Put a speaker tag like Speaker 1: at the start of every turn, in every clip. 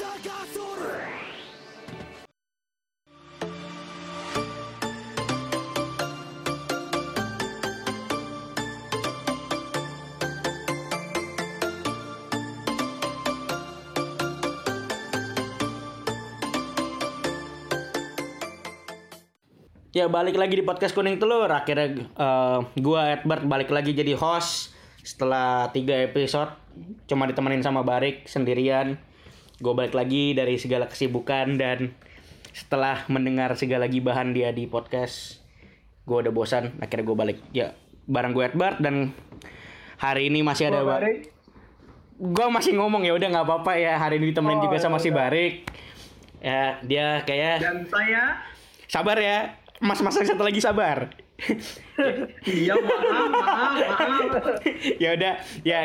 Speaker 1: Ya balik lagi di podcast kuning telur. Akhirnya eh, gua Edward balik lagi jadi host setelah tiga episode. Cuma ditemenin sama Barik sendirian. Gue balik lagi dari segala kesibukan dan setelah mendengar segala gibahan dia di podcast, gue udah bosan. Akhirnya gue balik ya bareng gue Edward dan hari ini masih ada
Speaker 2: Barik.
Speaker 1: gue masih ngomong ya udah nggak apa-apa ya hari ini ditemenin
Speaker 2: Oh,
Speaker 1: juga sama
Speaker 2: ya
Speaker 1: si
Speaker 2: udah.
Speaker 1: Barik. Ya dia kayak
Speaker 3: Dan saya
Speaker 1: sabar ya mas-mas yang satu lagi sabar
Speaker 3: iya maaf maaf maaf.
Speaker 1: ya udah ya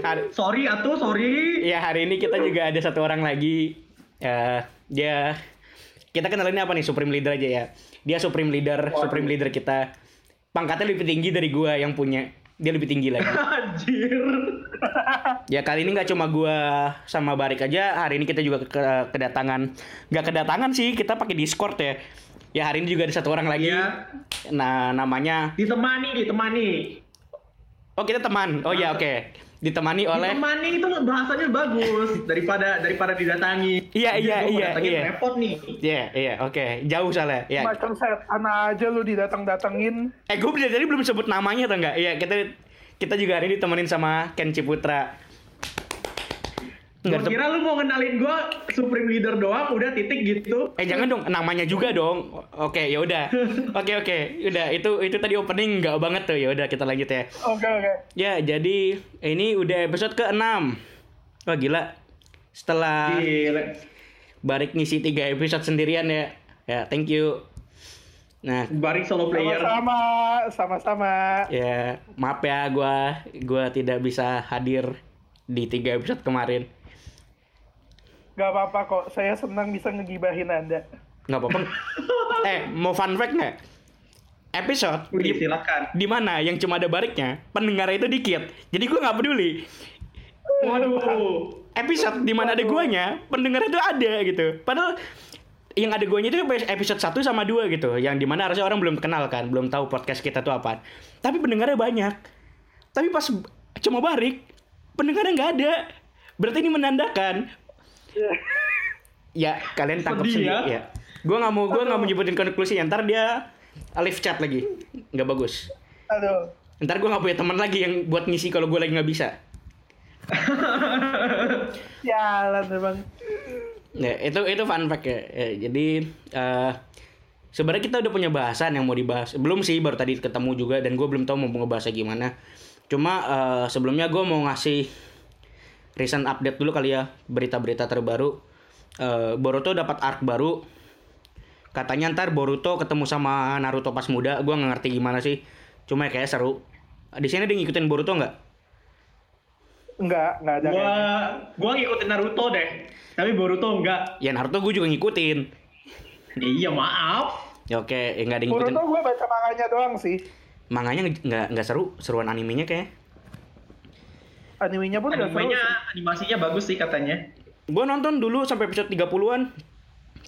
Speaker 1: hari,
Speaker 3: Sorry atuh sorry.
Speaker 1: ya hari ini kita juga ada satu orang lagi. Eh dia kita kenalinnya apa nih? Supreme leader aja ya. Dia supreme leader supreme leader kita. Pangkatnya lebih tinggi dari gua yang punya. Dia lebih tinggi lagi.
Speaker 3: Anjir.
Speaker 1: ya kali ini nggak cuma gua sama Barik aja. Hari ini kita juga ke- kedatangan. Nggak kedatangan sih kita pakai discord ya ya hari ini juga ada satu orang lagi
Speaker 3: Iya.
Speaker 1: nah namanya
Speaker 3: Ditemani ditemani.
Speaker 1: oh kita teman oh ya oke ditemani oleh
Speaker 3: Ditemani itu bahasanya bagus daripada daripada didatangi.
Speaker 1: Iya, iya, iya,
Speaker 3: datangin
Speaker 1: iya.
Speaker 3: Repot nih.
Speaker 1: Iya, iya, oke. Jauh soalnya. Ya.
Speaker 2: Macam setan aja lu didatang-datangin.
Speaker 1: Eh, gue dari tadi belum sebut namanya atau enggak? Iya, kita kita juga hari ini ditemenin sama Ken Ciputra.
Speaker 3: Gua kira lu mau kenalin gua Supreme Leader doang udah titik gitu.
Speaker 1: Eh, jangan dong, namanya juga dong. Oke, ya udah. Oke, oke. Udah, itu itu tadi opening enggak banget tuh. Ya udah, kita lanjut ya.
Speaker 2: Oke oke.
Speaker 1: Ya, jadi ini udah episode ke-6. Wah, gila. Setelah
Speaker 3: Gila.
Speaker 1: Barik ngisi 3 episode sendirian ya. Ya, thank you. Nah,
Speaker 3: Barik solo player.
Speaker 2: Sama-sama, sama-sama.
Speaker 1: Ya, maaf ya gua gua tidak bisa hadir di tiga episode kemarin.
Speaker 2: Gak apa-apa kok, saya senang bisa ngegibahin Anda.
Speaker 1: Nggak apa-apa. eh, mau fun fact nggak? Episode
Speaker 3: Wih,
Speaker 1: di,
Speaker 3: silakan.
Speaker 1: di mana yang cuma ada bariknya, pendengar itu dikit. Jadi gua nggak peduli.
Speaker 3: Waduh.
Speaker 1: Episode di mana ada guanya, pendengar itu ada gitu. Padahal yang ada guanya itu episode 1 sama 2 gitu. Yang di mana harusnya orang belum kenal kan, belum tahu podcast kita tuh apa. Tapi pendengarnya banyak. Tapi pas cuma barik, pendengarnya nggak ada. Berarti ini menandakan ya kalian tangkap sendiri ya.
Speaker 3: ya.
Speaker 1: Gue nggak mau gue nggak mau nyebutin konklusinya. Ntar dia live chat lagi, nggak bagus.
Speaker 2: Aduh.
Speaker 1: Ntar gue nggak punya teman lagi yang buat ngisi kalau gue lagi nggak bisa.
Speaker 2: Jalan memang.
Speaker 1: Ya, itu itu fun fact ya. Ya, jadi eh sebenarnya kita udah punya bahasan yang mau dibahas. Belum sih, baru tadi ketemu juga dan gue belum tahu mau ngebahasnya gimana. Cuma eh, sebelumnya gue mau ngasih recent update dulu kali ya berita-berita terbaru. Eh, Boruto dapat arc baru. Katanya ntar Boruto ketemu sama Naruto pas muda. Gue nggak ngerti gimana sih. Cuma kayak seru. Di sini dia ngikutin Boruto nggak?
Speaker 2: Enggak, enggak ada.
Speaker 3: Gua gua ngikutin Naruto deh. Tapi Boruto enggak.
Speaker 1: Ya Naruto gue juga ngikutin.
Speaker 3: Iya, maaf.
Speaker 1: Ya oke, ya nggak ada yang ngikutin.
Speaker 2: Boruto gue baca manganya doang sih.
Speaker 1: manganya nggak nggak seru seruan animenya kayak
Speaker 2: Animenya pun
Speaker 3: Animenya, animasinya bagus sih katanya.
Speaker 1: gue nonton dulu sampai episode 30-an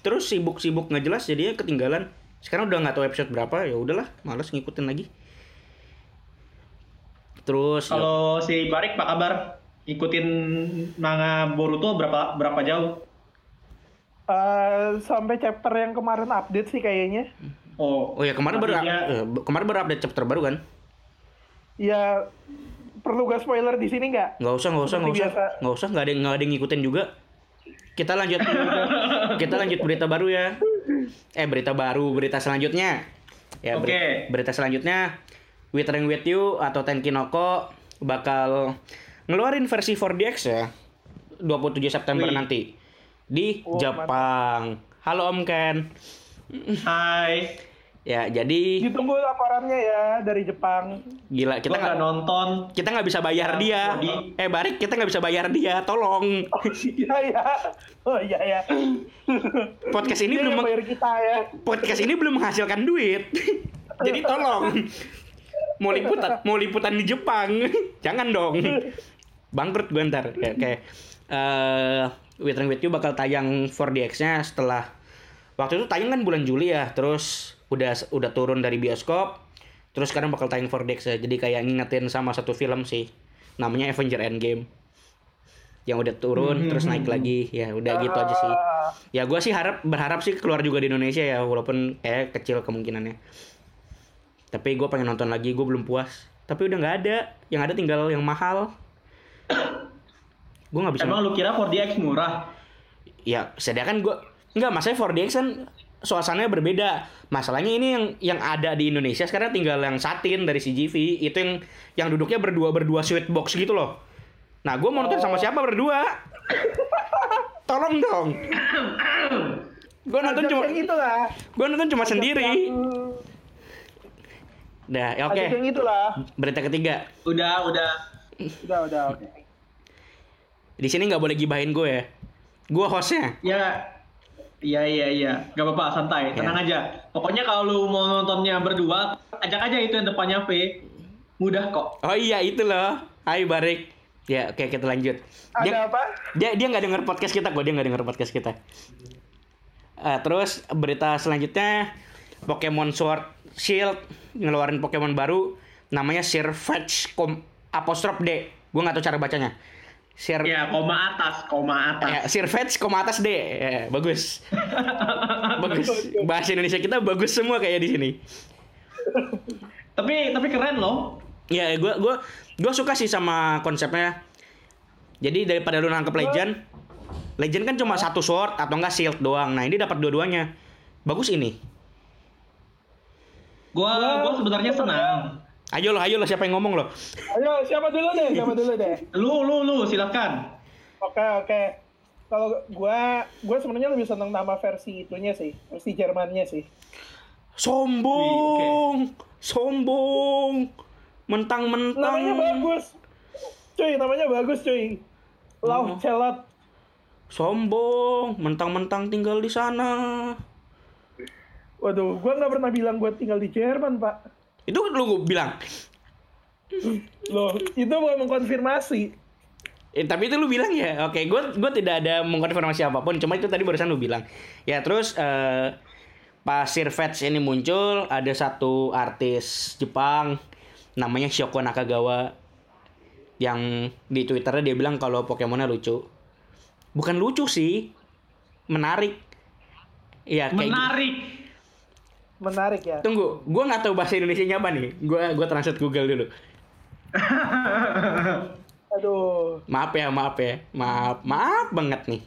Speaker 1: terus sibuk-sibuk nggak jelas jadinya ketinggalan sekarang udah nggak tahu episode berapa ya udahlah males ngikutin lagi terus ya,
Speaker 3: Kalau si Barik apa kabar? Ikutin manga Boruto berapa berapa jauh?
Speaker 2: Eh, sampai chapter yang kemarin update sih kayaknya.
Speaker 3: Oh,
Speaker 1: oh ya kemarin baru eh, kemarin baru update chapter baru kan
Speaker 2: Ya perlu gak spoiler di sini nggak?
Speaker 1: nggak usah nggak usah nggak usah. nggak usah nggak ada nggak ada yang ngikutin juga. Kita lanjut. Kita lanjut berita baru ya. Eh berita baru berita selanjutnya. Ya beri-
Speaker 3: Oke.
Speaker 1: berita selanjutnya. Withering with You atau Tenkinoko bakal ngeluarin versi 4DX ya 27 September
Speaker 3: Wih.
Speaker 1: nanti di
Speaker 2: Oh,
Speaker 1: Jepang. Halo Om Ken.
Speaker 3: Hai.
Speaker 1: Ya jadi
Speaker 2: Ditunggu laporannya ya dari Jepang.
Speaker 1: gila kita
Speaker 3: nggak nonton.
Speaker 1: kita nggak bisa bayar
Speaker 3: Ya,
Speaker 1: dia
Speaker 3: jadi-
Speaker 1: eh Barik kita nggak bisa bayar dia tolong
Speaker 2: Oh iya ya. Oh iya ya.
Speaker 1: podcast ini
Speaker 2: Dia
Speaker 1: belum
Speaker 2: bayar kita ya.
Speaker 1: podcast ini belum menghasilkan duit. Jadi tolong. Mau liputan, mau liputan di Jepang. Jangan dong. bangkrut gue ntar kayak kayak eh Withering With You bakal tayang 4DX-nya setelah waktu itu tayang kan bulan Juli ya terus udah udah turun dari bioskop terus sekarang bakal tayang 4DX ya. Jadi kayak ngingetin sama satu film sih. Namanya Avenger Endgame. Yang udah turun terus naik lagi. Ya udah gitu aja sih. Ya gue sih harap berharap sih keluar juga di Indonesia ya walaupun kayak kecil kemungkinannya. Tapi gue pengen nonton lagi gue belum puas. Tapi udah nggak ada. Yang ada tinggal yang mahal. Gue nggak bisa
Speaker 3: Emang lu kira 4DX murah?
Speaker 1: ya sediakan gue nggak masalahnya 4DX kan suasananya berbeda masalahnya ini yang yang ada di Indonesia sekarang tinggal yang satin dari CGV itu yang yang duduknya berdua berdua sweet box gitu loh nah gue mau nonton sama siapa berdua tolong dong gue nonton cuma
Speaker 2: yang itulah.
Speaker 1: gue nonton cuma
Speaker 2: Ajak
Speaker 1: sendiri
Speaker 2: yang-
Speaker 1: ya oke.
Speaker 2: Yang itulah.
Speaker 1: Berita ketiga.
Speaker 3: Udah, udah.
Speaker 2: Udah, udah, oke.
Speaker 1: Di sini nggak boleh gibahin gue ya. Gue hostnya.
Speaker 3: Ya, iya iya iya, gak apa-apa santai,
Speaker 1: Ya.
Speaker 3: tenang aja. Pokoknya kalau lu mau nontonnya berdua, ajak aja itu yang depannya V. Mudah kok.
Speaker 1: Oh iya itu loh. Hai Barik. Ya oke kita lanjut.
Speaker 2: Ada
Speaker 1: Dia
Speaker 2: apa?
Speaker 1: dia dia nggak denger podcast kita kok dia nggak denger podcast kita. Eh, terus berita selanjutnya Pokemon Sword Shield ngeluarin Pokemon baru namanya Sirfetch kom apostrof D. Gue nggak tahu cara bacanya. Sir
Speaker 3: Ya, koma atas, koma atas.
Speaker 1: Ya, Sirfetch koma atas D. Ya, bagus. bagus. Bahasa Indonesia kita bagus semua kayak di sini.
Speaker 3: Tapi tapi keren loh.
Speaker 1: Ya, gue gua gua suka sih sama konsepnya. Jadi daripada lu nangkep legend, legend kan cuma satu sword atau enggak shield doang. Nah, ini dapat dua-duanya. Bagus ini.
Speaker 3: Gua gua sebenarnya senang.
Speaker 1: Ayo lo, ayo lo siapa yang ngomong lo?
Speaker 2: Ayo, siapa dulu deh? Siapa dulu deh?
Speaker 3: Lu lu lu silakan.
Speaker 2: Oke, oke. Kalau gua, gua sebenarnya lebih seneng nama versi itunya sih, versi Jermannya sih.
Speaker 1: Sombong. Sombong. Mentang-mentang.
Speaker 2: Namanya bagus. Cuy, namanya bagus cuy. Love
Speaker 1: Oh.
Speaker 2: Celot.
Speaker 1: Sombong, mentang-mentang tinggal di sana.
Speaker 2: Waduh, gua nggak pernah bilang gua tinggal di Jerman, Pak.
Speaker 1: Itu lu bilang.
Speaker 2: Loh, itu mau mengkonfirmasi.
Speaker 1: Eh, tapi itu lu bilang ya, oke, gue gue tidak ada mengkonfirmasi apa pun, cuma itu tadi barusan lu bilang. Ya terus eh pas Sirfetch ini muncul, ada satu artis Jepang namanya Shoko Nakagawa yang di Twitternya dia bilang kalau Pokemonnya lucu. Bukan lucu sih, menarik. Iya kayak gitu.
Speaker 3: Menarik.
Speaker 2: Ya.
Speaker 1: Tunggu, gue nggak tahu bahasa Indonesia apa nih. Gue gue translate Google dulu.
Speaker 2: Aduh.
Speaker 1: Maaf ya, maaf ya, maaf, maaf banget nih.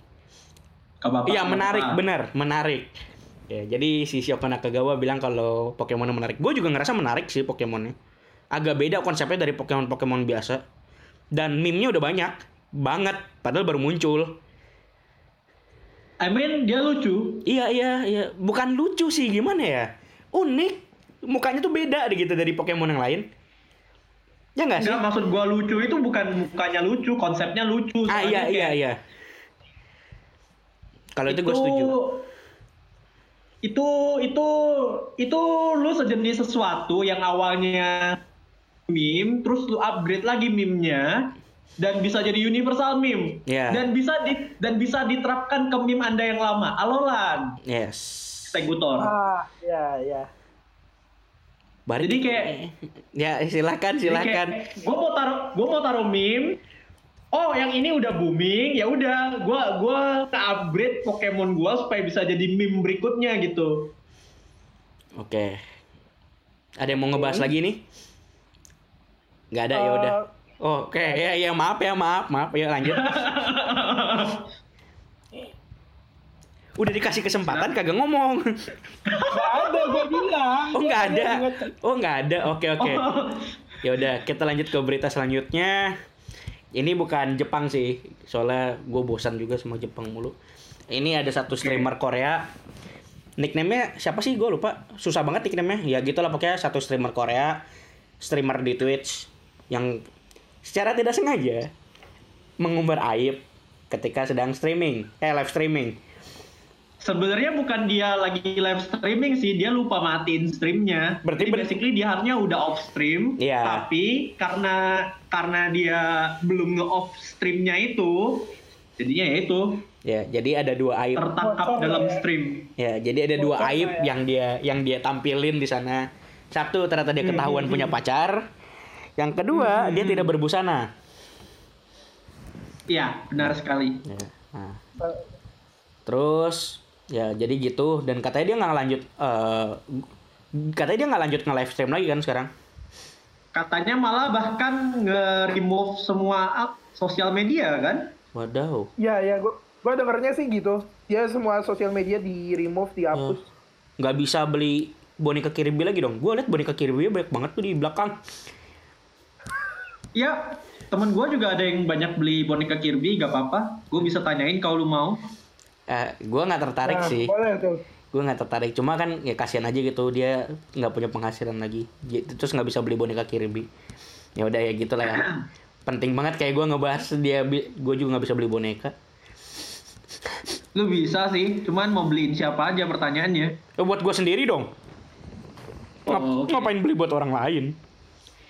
Speaker 1: Iya menarik,
Speaker 3: apa-apa.
Speaker 1: benar, menarik. Ya, jadi si Shoko Nakagawa bilang kalau Pokemonnya menarik. Gue juga ngerasa menarik sih Pokemonnya. Agak beda konsepnya dari Pokemon-Pokemon biasa. Dan meme-nya udah banyak, banget. Padahal baru muncul.
Speaker 3: I mean dia lucu.
Speaker 1: Iya, iya, iya. Bukan lucu sih, gimana ya? Unik. Mukanya tuh beda gitu dari Pokemon yang lain. Ya nggak sih?
Speaker 3: Enggak maksud gua lucu itu bukan mukanya lucu, konsepnya lucu.
Speaker 1: Ah iya, iya,
Speaker 3: kayak
Speaker 1: iya. Kalau itu gue setuju.
Speaker 3: Itu itu itu lu sejenis sesuatu yang awalnya meme, terus lu upgrade lagi meme-nya dan bisa jadi universal meme.
Speaker 1: Iya.
Speaker 3: Dan bisa di dan bisa diterapkan ke meme Anda yang lama. Alolan,
Speaker 1: Yes.
Speaker 3: Segutor.
Speaker 2: Ah, ya, ya.
Speaker 1: Barik.
Speaker 3: Jadi kayak
Speaker 1: Ya silakan silakan.
Speaker 3: gue mau taruh gue mau taruh meme oh yang ini udah booming ya udah gue gua ke upgrade Pokemon gue supaya bisa jadi meme berikutnya gitu
Speaker 1: Oke. Ada yang mau ngebahas lagi nih? Nggak ada ya
Speaker 2: Eh,
Speaker 1: udah. Oh, Oke, ya ya maaf ya maaf maaf ya lanjut. Udah dikasih kesempatan kagak ngomong.
Speaker 2: Nggak ada, gua bilang.
Speaker 1: Oh nggak ada. Oh nggak ada. Oke oke. Ya udah kita lanjut ke berita selanjutnya. Ini bukan Jepang sih, soalnya gue bosan juga sama Jepang mulu. Ini ada satu streamer Korea. Nickname-nya siapa sih? Gue lupa. Susah banget nickname-nya. Ya gitulah pokoknya satu streamer Korea, streamer di Twitch yang secara tidak sengaja mengumbar aib ketika sedang streaming, eh live streaming.
Speaker 3: Sebenarnya bukan dia lagi live streaming sih, dia lupa matiin streamnya.
Speaker 1: Berarti
Speaker 3: Jadi basically dia harusnya udah off stream,
Speaker 1: Iya.
Speaker 3: tapi karena karena dia belum nge-off streamnya itu, jadinya ya itu
Speaker 1: Ya, jadi ada dua aib.
Speaker 3: tertangkap
Speaker 2: Bocor
Speaker 3: dalam
Speaker 2: ya.
Speaker 3: stream.
Speaker 1: Ya, jadi ada dua
Speaker 2: Bocor
Speaker 1: aib
Speaker 2: ya.
Speaker 1: yang dia yang dia tampilin di sana. Satu ternyata dia ketahuan punya pacar. Yang kedua, dia tidak berbusana.
Speaker 3: Iya, benar sekali.
Speaker 1: Ya. Nah, terus ya jadi gitu dan katanya dia nggak lanjut eh katanya dia nggak lanjut nge live stream lagi kan sekarang.
Speaker 3: Katanya malah bahkan nge-remove semua app sosial media kan?
Speaker 1: Wadaw.
Speaker 2: Ya ya gue gue dengernya sih gitu. Dia semua sosial media di remove, dihapus.
Speaker 1: Nggak bisa beli boneka Kirby lagi dong. Gue liat boneka Kirby banyak banget tuh di belakang.
Speaker 3: Ya, temen gue juga ada yang banyak beli boneka Kirby, gak apa-apa. Gue bisa tanyain kalau lu mau.
Speaker 1: Eh, gue nggak tertarik
Speaker 2: Nah,
Speaker 1: sih.
Speaker 2: Boleh tuh.
Speaker 1: gue nggak tertarik cuma kan ya kasihan aja gitu dia nggak punya penghasilan lagi terus nggak bisa beli boneka Kirby ya udah ya gitulah ya penting banget kayak gue ngebahas dia gue juga nggak bisa beli boneka
Speaker 3: Lu bisa sih, cuman mau beliin siapa aja pertanyaannya.
Speaker 1: Eh, buat gue sendiri dong Ngap-
Speaker 3: Oh, oke.
Speaker 1: ngapain beli buat orang lain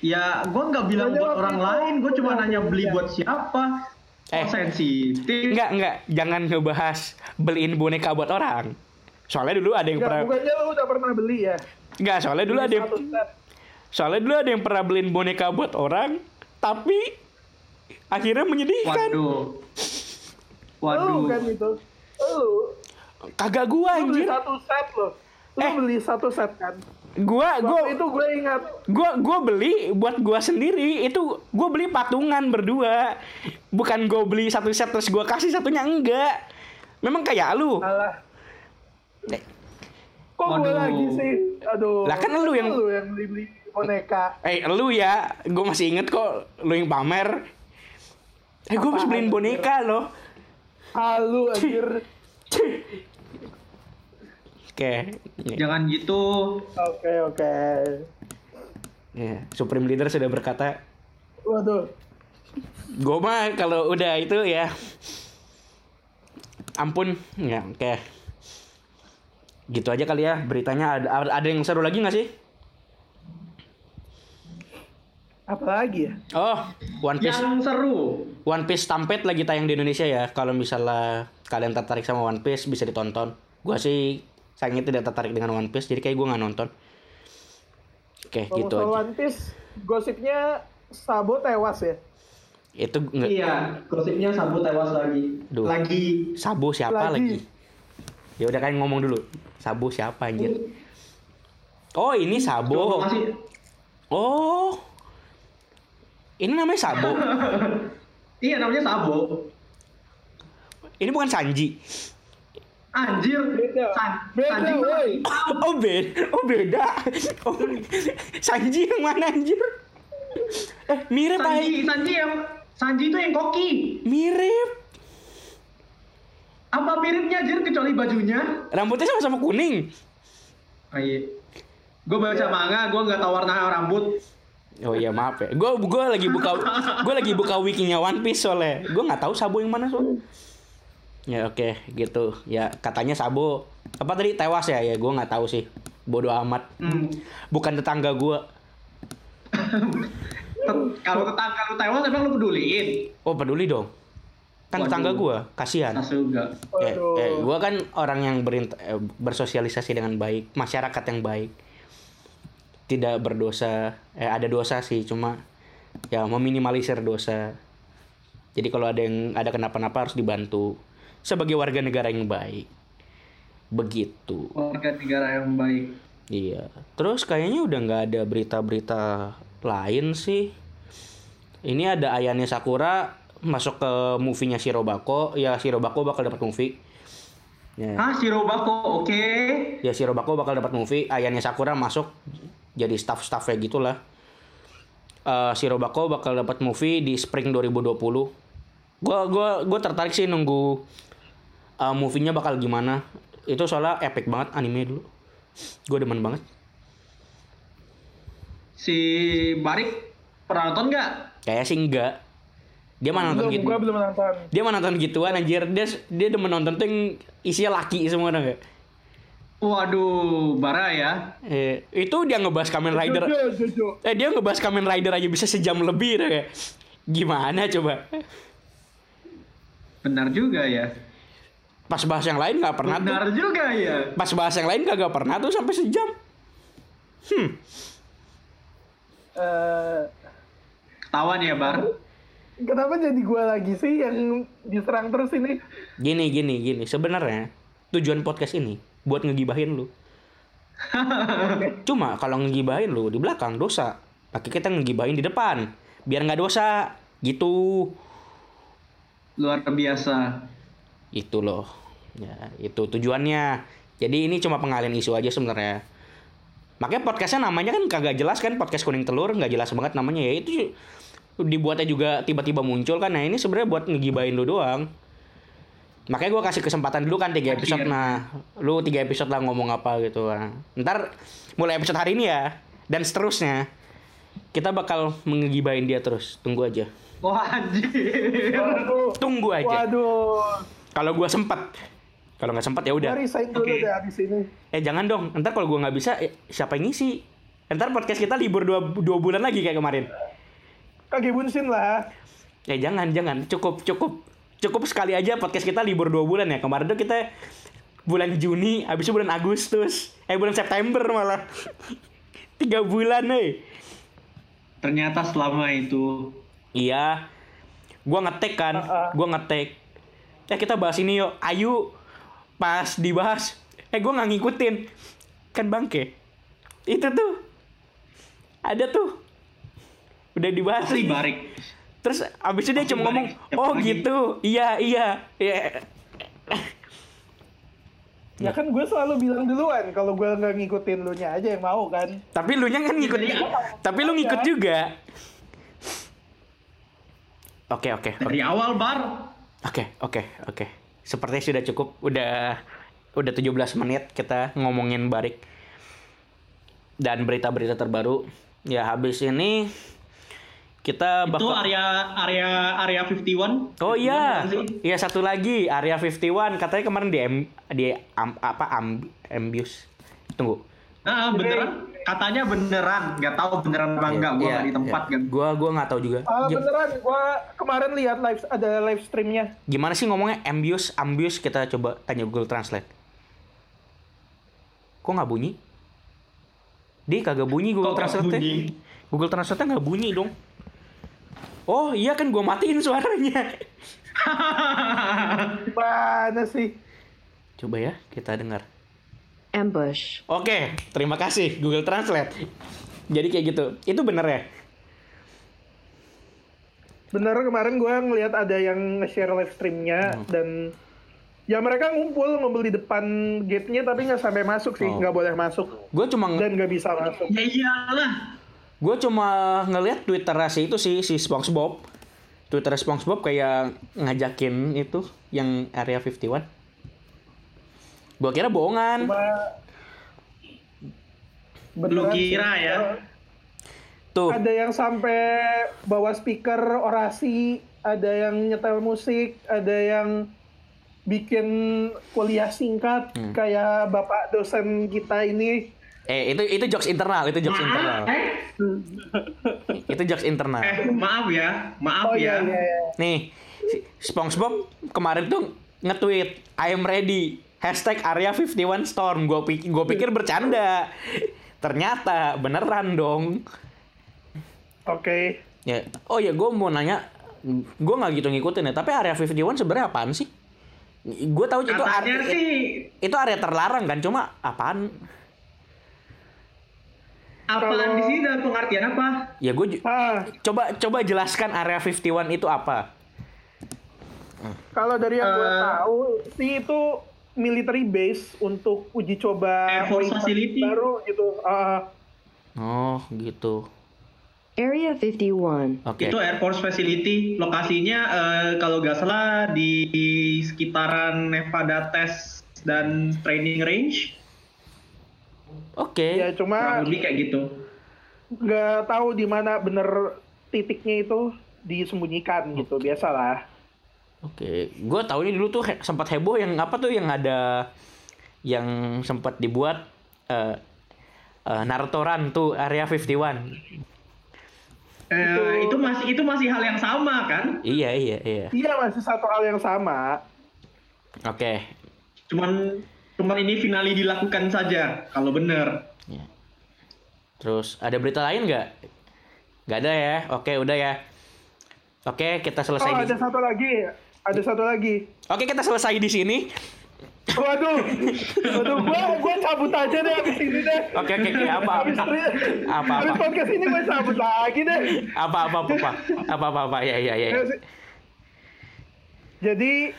Speaker 3: Ya, gue nggak bilang buat orang
Speaker 2: itu
Speaker 3: lain, gue cuma nanya beli buat siapa.
Speaker 1: Eh.
Speaker 3: Oh, sensitif.
Speaker 1: Enggak, enggak. Jangan ngebahas beliin boneka buat orang. Soalnya dulu ada yang
Speaker 2: Enggak,
Speaker 1: pernah...
Speaker 2: bukannya lu udah pernah beli ya?
Speaker 1: Enggak, soalnya dulu ada yang... Soalnya dulu ada yang pernah beliin boneka buat orang, tapi akhirnya menyedihkan.
Speaker 3: Waduh.
Speaker 2: Lu
Speaker 3: Waduh.
Speaker 2: kan itu. Lu.
Speaker 1: Kagak gua
Speaker 2: Lu beli satu set loh. Lu
Speaker 1: Eh.
Speaker 2: beli satu set kan?
Speaker 1: Gua gua
Speaker 2: Waktu itu gue ingat.
Speaker 1: gua gua beli buat gua sendiri. Itu gua beli patungan berdua. Bukan gua beli satu set terus gua kasih satunya enggak. Memang kayak lu.
Speaker 2: Alah.
Speaker 1: Eh,
Speaker 2: Kok gue lagi sih? Aduh.
Speaker 1: Lah kan lu yang-
Speaker 2: Lu yang beli-beli boneka.
Speaker 1: Eh, lu ya, gue masih inget kok lu yang pamer. Eh, gue
Speaker 2: Apaan,
Speaker 1: beliin
Speaker 2: anjir?
Speaker 1: boneka loh.
Speaker 2: Halu anjir.
Speaker 1: Oke, ya,
Speaker 3: Jangan gitu.
Speaker 2: Oke, oke.
Speaker 1: ya, Supreme Leader sudah berkata,
Speaker 2: Waduh.
Speaker 1: Gue mah kalau udah itu ya, ampun, ya oke. Gitu aja kali ya beritanya. Ada, ada yang seru lagi nggak sih?
Speaker 2: Apalagi ya?
Speaker 1: Oh, One Piece.
Speaker 3: Yang seru.
Speaker 1: One Piece Stampede lagi tayang di Indonesia ya. Kalau misalnya kalian tertarik sama One Piece bisa ditonton. Gua sih sayangnya tidak tertarik dengan One Piece, jadi kayak gua nggak nonton. Oke,
Speaker 2: Ngomong
Speaker 1: gitu
Speaker 2: soal
Speaker 1: aja.
Speaker 2: One Piece, gosipnya Sabo tewas ya?
Speaker 1: Itu nggak
Speaker 3: Iya, gosipnya Sabu tewas lagi.
Speaker 1: Duh.
Speaker 3: Lagi.
Speaker 1: Sabu siapa
Speaker 2: Lagi.
Speaker 1: lagi? Ya udah kan ngomong dulu. Sabu siapa anjir? Oh, ini.
Speaker 3: Masih
Speaker 1: Oh. Ini namanya Sabo.
Speaker 3: Iya namanya Sabo.
Speaker 1: Ini bukan Sanji.
Speaker 3: Anjir.
Speaker 2: Beda.
Speaker 3: San,
Speaker 2: Beda,
Speaker 3: Sanji mah-
Speaker 2: woi.
Speaker 1: Oh beda, oh beda. Oh, Sanji yang mana anjir? Eh mirip
Speaker 3: Sanji,
Speaker 1: Sanji.
Speaker 3: Sanji yang Sanji itu yang koki.
Speaker 1: Mirip.
Speaker 3: Apa miripnya anjir kecuali bajunya?
Speaker 1: Rambutnya sama-sama kuning.
Speaker 3: Oh, iya. Gue baca manga, gue nggak tahu warna rambut.
Speaker 1: Oh iya maaf ya. Gue gua lagi buka gue lagi buka wikinya One Piece soalnya. Gue nggak tahu Sabo yang mana soalnya. Ya oke gitu. Ya katanya Sabo apa tadi tewas ya ya gue nggak tahu sih. Bodoh amat.
Speaker 3: Hmm.
Speaker 1: Bukan tetangga gue.
Speaker 3: Kalau tetangga lu tewas emang lu peduliin?
Speaker 1: Oh peduli dong. Kan
Speaker 3: Waduh.
Speaker 1: tetangga gue. Kasihan. Eh, eh, gue kan orang yang berint- eh, bersosialisasi dengan baik, masyarakat yang baik, tidak berdosa. Eh ada dosa sih, cuma ya meminimalisir dosa. Jadi kalau ada yang ada kenapa-napa harus dibantu sebagai warga negara yang baik. Begitu.
Speaker 3: Warga negara yang baik.
Speaker 1: Iya. Terus kayaknya udah nggak ada berita-berita lain sih. Ini ada Ayane Sakura masuk ke movie-nya Shirobako. Ya Shirobako bakal dapat movie. Ya.
Speaker 3: Ah, Shirobako, oke.
Speaker 1: Ya Shirobako bakal dapat movie. Ayane Sakura masuk jadi staff-staffnya gitulah. Eh Shirobako bakal dapat movie di spring 2020. Gua gua gua tertarik sih nunggu eh, movie-nya bakal gimana. Itu soalnya epic banget anime dulu. Gue demen banget.
Speaker 3: Si Barik pernah nonton nggak?
Speaker 1: Kayak sih enggak. Dia mah nonton gitu.
Speaker 2: gue belum nonton
Speaker 1: Dia mah nonton gituan anjir. Dia dia demen nonton tuh yang isinya laki semua dong ya.
Speaker 3: Waduh, bara ya.
Speaker 1: Eh, itu dia ngebahas Kamen Rider.
Speaker 2: Jojo, Jojo.
Speaker 1: Eh dia ngebahas Kamen Rider aja bisa sejam lebih deh. kayak. Gimana coba?
Speaker 3: Benar juga ya.
Speaker 1: Pas bahas yang lain nggak pernah tuh.
Speaker 3: Benar juga ya.
Speaker 1: Pas bahas yang lain kagak pernah tuh sampai sejam. Hmm.
Speaker 2: Eh,
Speaker 3: Ketahuan ya, Bar.
Speaker 2: kenapa jadi gue lagi sih yang diserang terus ini
Speaker 1: Gini gini gini. Sebenarnya tujuan podcast ini buat ngegibahin lu. Cuma kalau ngegibahin lu di belakang dosa. Pakai kita ngegibahin di depan. Biar nggak dosa. Gitu.
Speaker 3: Luar biasa.
Speaker 1: Itu loh. Ya, itu tujuannya. Jadi ini cuma pengalian isu aja sebenarnya. Makanya podcastnya namanya kan kagak jelas kan podcast kuning telur nggak jelas banget namanya ya itu dibuatnya juga tiba-tiba muncul kan. Nah ini sebenarnya buat ngegibahin lu doang. Makanya gue kasih kesempatan dulu kan tiga episode. Nah, lu tiga episode lah ngomong apa gitu. Nah, ntar mulai episode hari ini ya dan seterusnya kita bakal mengegibahin dia terus. Tunggu aja.
Speaker 3: Wah, anjir.
Speaker 2: waduh
Speaker 1: Tunggu aja.
Speaker 2: waduh
Speaker 1: Kalau gue sempat. Kalau nggak sempat ya
Speaker 2: gue
Speaker 1: udah.
Speaker 2: resign dulu
Speaker 3: Oke.
Speaker 2: deh abis ini
Speaker 1: Eh jangan dong, ntar kalau gue nggak bisa, eh, siapa yang ngisi? Ntar podcast kita libur dua, dua bulan lagi kayak kemarin.
Speaker 2: kage bunsin lah
Speaker 1: Eh jangan, jangan, cukup, cukup, cukup sekali aja podcast kita libur dua bulan ya. Kemarin tuh kita bulan Juni, habis itu bulan Agustus, eh bulan September malah. Tiga bulan nih.
Speaker 3: Ternyata selama itu
Speaker 1: Iya, gua ngetek kan,
Speaker 2: Uh-uh.
Speaker 1: gua ngetek. Ya kita bahas ini yuk, ayo. Pas dibahas, eh gua nggak ngikutin, kan bangke. Itu tuh, ada tuh, udah dibahas.
Speaker 3: pasti barik.
Speaker 1: Terus abis itu dia cuma ngomong, oh
Speaker 3: pagi."
Speaker 1: gitu, iya iya, iya.
Speaker 2: ya kan gue selalu bilang duluan kalau gue nggak ngikutin lu nya aja yang mau kan
Speaker 1: Tapi lu nya kan ngikut,
Speaker 3: Iya.
Speaker 1: tapi lu ngikut
Speaker 2: Ya.
Speaker 1: juga. Oke oke oke.
Speaker 3: Dari awal bar.
Speaker 1: Oke, oke, oke. Sepertinya sudah cukup. Udah udah 17 menit kita ngomongin Barik. Dan berita-berita terbaru. Ya, habis ini kita
Speaker 3: Itu
Speaker 1: bakal
Speaker 3: area area area 51.
Speaker 1: Oh iya. Iya, satu lagi Area 51 katanya kemarin di M, di am- apa am, Ambius. Tunggu.
Speaker 3: Nah, beneran. Katanya beneran. Nggak tahu beneran apa enggak. Gua
Speaker 1: Iya,
Speaker 3: nggak di tempat
Speaker 1: iya.
Speaker 3: kan.
Speaker 1: Gua gua nggak tahu juga.
Speaker 2: ah
Speaker 1: Gi-
Speaker 2: beneran gue kemarin lihat live ada live streamnya
Speaker 1: Gimana sih ngomongnya Ambius, Ambius kita coba tanya Google Translate. Kok nggak bunyi? Di kagak bunyi Google
Speaker 3: Kok
Speaker 1: Translate.
Speaker 3: bunyi?
Speaker 1: Google Translate nggak bunyi dong. Oh iya kan gua matiin suaranya.
Speaker 2: mana sih
Speaker 1: Coba ya kita dengar.
Speaker 4: Ambush,
Speaker 1: Oke, terima kasih Google Translate. Jadi kayak gitu. Itu bener ya?
Speaker 2: bener kemarin gue ngelihat ada yang nge-share live streamnya
Speaker 1: Hmm.
Speaker 2: dan ya mereka ngumpul ngumpul di depan gate-nya tapi nggak sampai masuk sih
Speaker 1: Oh.
Speaker 2: nggak boleh masuk
Speaker 1: Gue cuma
Speaker 2: dan nggak bisa masuk
Speaker 3: ya iyalah.
Speaker 1: gue cuma ngelihat Twitter si itu sih si SpongeBob. Twitter SpongeBob kayak ngajakin itu yang Area 51. Gua kira bohongan.
Speaker 2: cuma
Speaker 3: Lu kira ya?
Speaker 1: Tuh.
Speaker 2: ada yang sampai bawa speaker orasi ada yang nyetel musik ada yang bikin kuliah singkat
Speaker 1: Hmm.
Speaker 2: kayak bapak dosen kita ini
Speaker 1: Eh itu itu jokes internal, itu jokes internal.
Speaker 3: Maaf, eh,
Speaker 1: Itu jokes internal.
Speaker 3: eh, maaf ya, maaf
Speaker 2: oh
Speaker 3: ya.
Speaker 2: iya iya, iya.
Speaker 1: Nih, SpongeBob kemarin tuh nge-tweet I am ready hashtag Area 51 Storm. Gue pikir, gua pikir bercanda. Ternyata beneran dong.
Speaker 2: oke
Speaker 1: Ya, oh ya gue mau nanya, gue nggak gitu ngikutin ya. Tapi Area 51 sebenarnya apaan sih? Gue tahu itu area,
Speaker 3: sih
Speaker 1: itu area terlarang kan, cuma apaan?
Speaker 3: apaan di sini dalam pengertian apa?
Speaker 1: Ya gue
Speaker 2: ah
Speaker 1: coba coba jelaskan Area 51 itu apa?
Speaker 2: kalau dari yang gue
Speaker 3: Eh.
Speaker 2: tahu sih itu military base untuk uji coba
Speaker 3: Air Force facility.
Speaker 2: baru gitu Ah,
Speaker 1: Oh gitu.
Speaker 4: Area 51,
Speaker 1: Oke.
Speaker 3: Itu Air Force Facility. Lokasinya eh, kalau nggak salah di sekitaran Nevada Test dan Training Range.
Speaker 1: Oke.
Speaker 2: ya cuma
Speaker 3: Kurang lebih kayak gitu.
Speaker 2: nggak tahu di mana bener titiknya itu disembunyikan gitu biasalah
Speaker 1: Oke, gue tahunya dulu tuh he- sempat heboh yang apa tuh yang ada yang sempat dibuat eh eh, Naruto Run tuh Area 51.
Speaker 3: Eh, itu masih itu masih hal yang sama kan?
Speaker 1: Iya, iya, iya.
Speaker 2: iya masih satu hal yang sama
Speaker 1: Oke.
Speaker 3: Cuman cuman ini finali dilakukan saja kalau bener.
Speaker 1: Ya. Terus ada berita lain nggak? Nggak ada ya. Oke, udah ya. Oke, kita
Speaker 2: oh
Speaker 1: selesai di
Speaker 2: ada satu lagi ada satu lagi
Speaker 1: Oke, kita selesai di sini.
Speaker 2: waduh waduh gua gua cabut aja deh abis ini deh
Speaker 1: Oke, oke, oke. Apa?
Speaker 2: Abis,
Speaker 1: Apa,
Speaker 2: abis
Speaker 1: apa?
Speaker 2: podcast ini gue cabut lagi deh
Speaker 1: Apa apa apa apa apa apa, apa. ya ya ya.
Speaker 2: jadi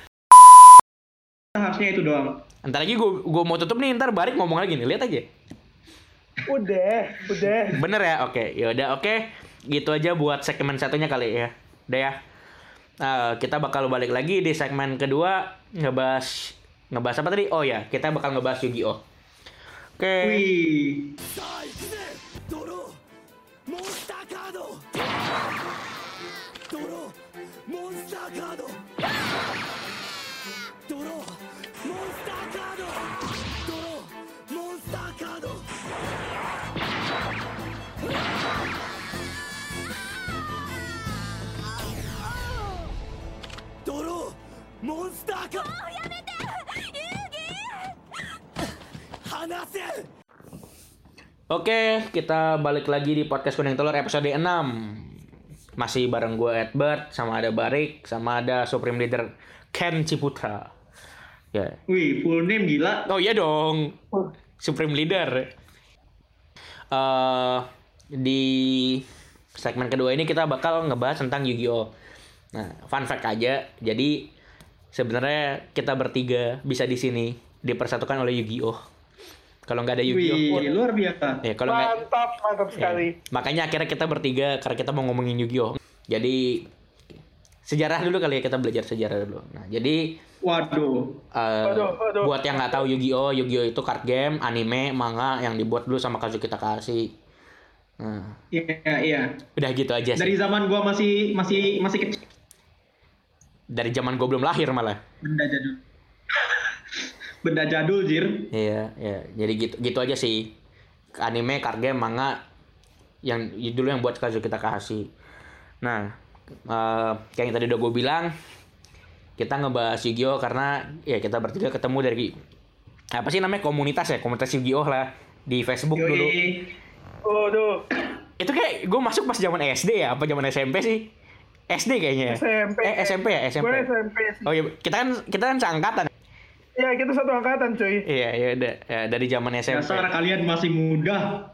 Speaker 3: Harusnya itu doang.
Speaker 1: Ntar lagi gue gue mau tutup nih ntar Barik ngomong lagi nih lihat aja.
Speaker 2: udah udah
Speaker 1: Bener ya? Oke, ya udah oke. Gitu aja buat segmen satunya kali ya. Udah ya. Eh, kita bakal balik lagi di segmen kedua ngebahas ngebahas apa tadi? Oh ya, kita bakal ngebahas Yu-Gi-Oh. Oke.
Speaker 3: Wih.
Speaker 5: ドロ モンスターカードやめて遊戯離せ
Speaker 1: Oke, kita balik lagi di podcast Kuning Telur episode 6. Masih bareng gue Edward, sama ada Barik, sama ada Supreme Leader Ken Ciputra. Ya.
Speaker 3: Wih, full name gila.
Speaker 1: Oh iya dong. Supreme Leader. eh di segmen kedua ini kita bakal ngebahas tentang Yu-Gi-Oh. Nah, fun fact aja. Jadi sebenarnya kita bertiga bisa di sini dipersatukan oleh Yu-Gi-Oh. Kalau nggak ada Yu-Gi-Oh,
Speaker 3: Wih, luar biasa.
Speaker 1: ya kalau
Speaker 2: mantap mantap sekali
Speaker 1: Ya, makanya akhirnya kita bertiga karena kita mau ngomongin Yu-Gi-Oh. Jadi sejarah dulu kali ya kita belajar sejarah dulu. Nah, jadi
Speaker 3: Waduh.
Speaker 1: eh,
Speaker 2: Waduh, waduh.
Speaker 1: buat yang nggak tahu Yu-Gi-Oh, Yu-Gi-Oh itu card game, anime, manga yang dibuat dulu sama Kazuki Takahashi. Nah,
Speaker 3: Iya, iya.
Speaker 1: udah gitu aja sih.
Speaker 3: Dari zaman gua masih masih masih kecil.
Speaker 1: Dari zaman gue belum lahir malah.
Speaker 3: Benda jadul. Benda jadul, Jir.
Speaker 1: Iya, ya. Jadi gitu gitu aja sih. Anime, card game, manga yang dulu yang buat Kazuki Takahashi. Nah, eh, kayak yang tadi udah gue bilang, kita ngebahas Yu-Gi-Oh karena ya kita bertiga ketemu dari apa sih namanya komunitas ya komunitas Yu-Gi-Oh lah di Facebook dulu.
Speaker 3: Yoi.
Speaker 2: Waduh,
Speaker 1: Itu kayak gue masuk pas zaman SD ya apa zaman SMP sih? SD kayaknya. ya?
Speaker 2: SMP.
Speaker 1: Eh SMP ya SMP.
Speaker 2: Gue SMP sih.
Speaker 1: Oh iya, kita kan kita kan seangkatan.
Speaker 2: Ya kita satu angkatan cuy.
Speaker 1: Iya, ya udah Ya, dari zaman SMP.
Speaker 3: Dasar kalian masih muda.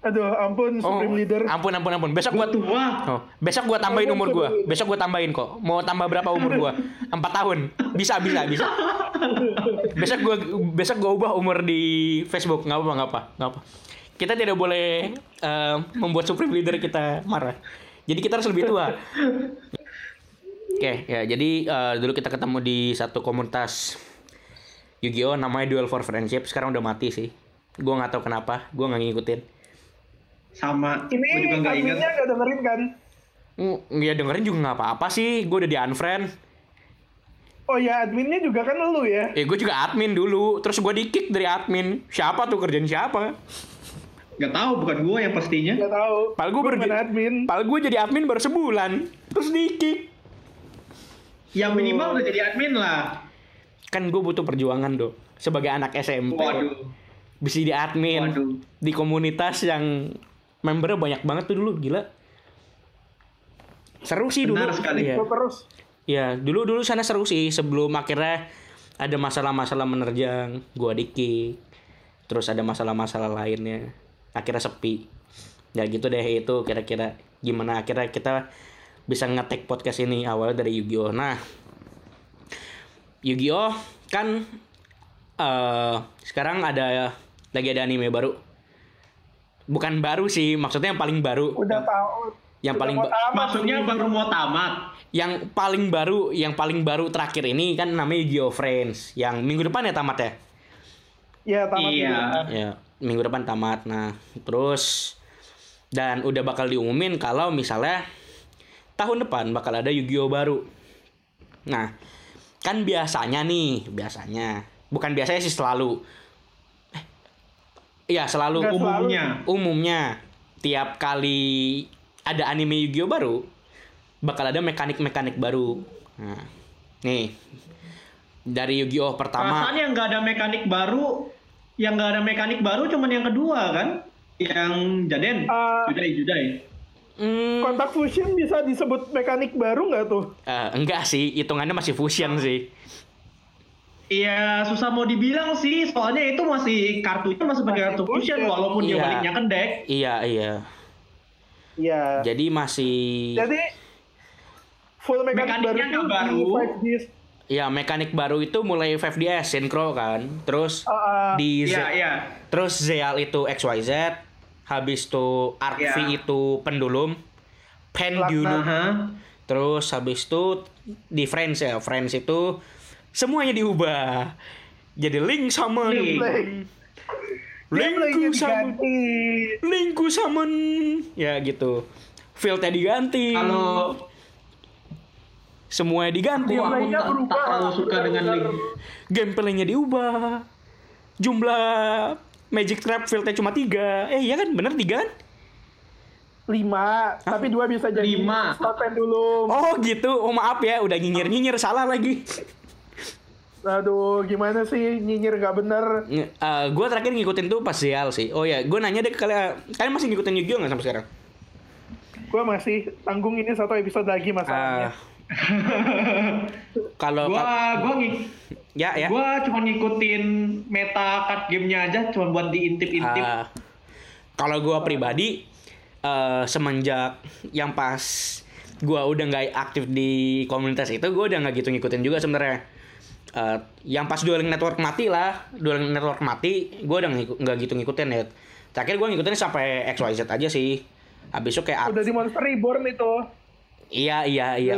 Speaker 2: Aduh, ampun Supreme Leader.
Speaker 1: Oh, Ampun ampun ampun. Besok
Speaker 3: Gua tua.
Speaker 1: Oh, besok gua tambahin umur gua. Besok gua tambahin kok. Mau tambah berapa umur gua? Empat tahun. Bisa bisa bisa. Besok gua besok gua ubah umur di Facebook. Nggak apa nggak apa nggak apa. Kita tidak boleh eh, membuat supreme leader kita marah. Jadi kita harus lebih tua. Oke ya jadi eh, dulu kita ketemu di satu komunitas Yu-Gi-Oh namanya Duel for Friendship. Sekarang udah mati sih. Gua nggak tahu kenapa. Gua nggak ngikutin.
Speaker 3: Sama. Gua juga
Speaker 2: Ini
Speaker 3: nggak ingat.
Speaker 2: adminnya gak dengerin kan?
Speaker 1: Mm, Ya dengerin juga nggak apa-apa sih. Gue udah di unfriend.
Speaker 2: Oh ya adminnya juga kan lu ya?
Speaker 1: Eh gue juga admin dulu. Terus gue di kick dari admin. Siapa tuh kerjaan siapa?
Speaker 3: Gak tahu, bukan gua yang pastinya.
Speaker 2: Gak tahu.
Speaker 1: Pal gue
Speaker 2: bukan admin.
Speaker 1: Pal gue jadi admin baru sebulan. Terus di kick.
Speaker 3: Yang minimal udah jadi admin lah.
Speaker 1: Kan gue butuh perjuangan do. Sebagai anak SMP.
Speaker 3: Waduh.
Speaker 1: Bisa di admin.
Speaker 3: Waduh.
Speaker 1: Di komunitas yang membernya banyak banget tuh dulu. Gila. Seru sih dulu.
Speaker 3: Benar sekali.
Speaker 1: Iya.
Speaker 2: Gua terus.
Speaker 1: Ya, dulu dulu sana seru sih sebelum akhirnya ada masalah-masalah menerjang, gua di kick. Terus ada masalah-masalah lainnya. Akhirnya sepi. Ya gitu deh itu kira-kira gimana akhirnya kita bisa ngetek podcast ini awalnya dari Yu-Gi-Oh. Nah, Yu-Gi-Oh kan eh sekarang ada lagi ada anime baru. Bukan baru sih, maksudnya yang paling baru.
Speaker 2: Udah tahu.
Speaker 1: Yang
Speaker 2: Udah
Speaker 1: paling ba-
Speaker 2: tamat
Speaker 3: Maksudnya baru mau tamat.
Speaker 1: yang paling baru yang paling baru terakhir ini kan namanya Yu-Gi-Oh Friends yang minggu depan ya tamat ya
Speaker 2: Ya tamat
Speaker 3: Iya.
Speaker 1: ya minggu depan tamat nah terus dan udah bakal diumumin kalau misalnya tahun depan bakal ada Yu-Gi-Oh baru. Nah, kan biasanya nih, biasanya bukan biasanya sih selalu. Eh, Iya selalu
Speaker 2: Nggak selalu.
Speaker 3: Umumnya.
Speaker 1: umumnya tiap kali ada anime Yu-Gi-Oh baru bakal ada mekanik-mekanik baru. Nah, nih dari Yu-Gi-Oh pertama
Speaker 3: Perasaan yang nggak ada mekanik baru, yang nggak ada mekanik baru cuman yang kedua kan, yang Jaden,
Speaker 2: Ah.
Speaker 3: Judai Judai.
Speaker 1: hmm,
Speaker 2: Kontak fusion bisa disebut mekanik baru nggak tuh?
Speaker 1: eh, enggak sih, hitungannya masih fusion sih.
Speaker 3: Iya susah mau dibilang sih, soalnya itu masih kartunya masih pakai
Speaker 2: Masih
Speaker 3: kartu fusion
Speaker 2: fusion.
Speaker 3: walaupun dia
Speaker 1: Iya.
Speaker 3: baliknya ke deck.
Speaker 1: Iya iya.
Speaker 2: Iya.
Speaker 1: Jadi masih
Speaker 2: Jadi full mekanik
Speaker 3: Mekaniknya
Speaker 2: baru
Speaker 3: baru.
Speaker 2: 5Ds.
Speaker 1: ya mekanik baru itu mulai 5DS synchro kan. Terus
Speaker 2: Ah, ah.
Speaker 1: di Z-
Speaker 3: Iya iya.
Speaker 1: terus Zeal itu XYZ, habis itu Arc V
Speaker 3: Iya.
Speaker 1: itu pendulum, pendulum.
Speaker 3: Aha.
Speaker 1: Terus habis itu di Friends ya, Friends itu semuanya diubah. Jadi Link summon.
Speaker 3: Link.
Speaker 2: Link.
Speaker 1: Linku
Speaker 2: diganti.
Speaker 1: Linku summon. Ya gitu. Fieldnya diganti.
Speaker 3: Kalau
Speaker 1: semuanya diganti.
Speaker 3: aku, aku tak, tak
Speaker 2: berubah.
Speaker 3: terlalu suka dengan Link.
Speaker 1: Gameplaynya diubah. Jumlah Magic Trap fieldnya cuma tiga. Eh iya kan, bener tiga kan?
Speaker 2: Lima, tapi dua bisa jadi
Speaker 3: Lima.
Speaker 2: slot pendulum.
Speaker 1: Oh gitu. Oh maaf ya, udah nyinyir nyinyir salah lagi.
Speaker 2: Aduh, gimana sih nyinyir nggak bener?
Speaker 1: gue terakhir ngikutin tuh pas Zeal sih. Oh ya, gue nanya deh ke kalian, kalian masih ngikutin Yu-Gi-Oh nggak sampai sekarang?
Speaker 2: Gue masih tanggung ini satu episode lagi masalahnya.
Speaker 1: Ah. Kalau
Speaker 3: Gua gua ngik,
Speaker 1: ya ya.
Speaker 3: gua cuma ngikutin meta card gamenya aja, cuma buat diintip-intip.
Speaker 1: Ah, kalau gue pribadi eh, semenjak yang pas gue udah nggak aktif di komunitas itu, gue udah nggak gitu ngikutin juga sebenarnya. Eh, yang pas dueling network mati lah, dueling network mati, gue udah nggak gitu ngikutin ya. Terakhir gue ngikutin sampai XYZ aja sih. Habis itu kayak
Speaker 2: Udah di Monster Reborn itu.
Speaker 1: Iya iya iya.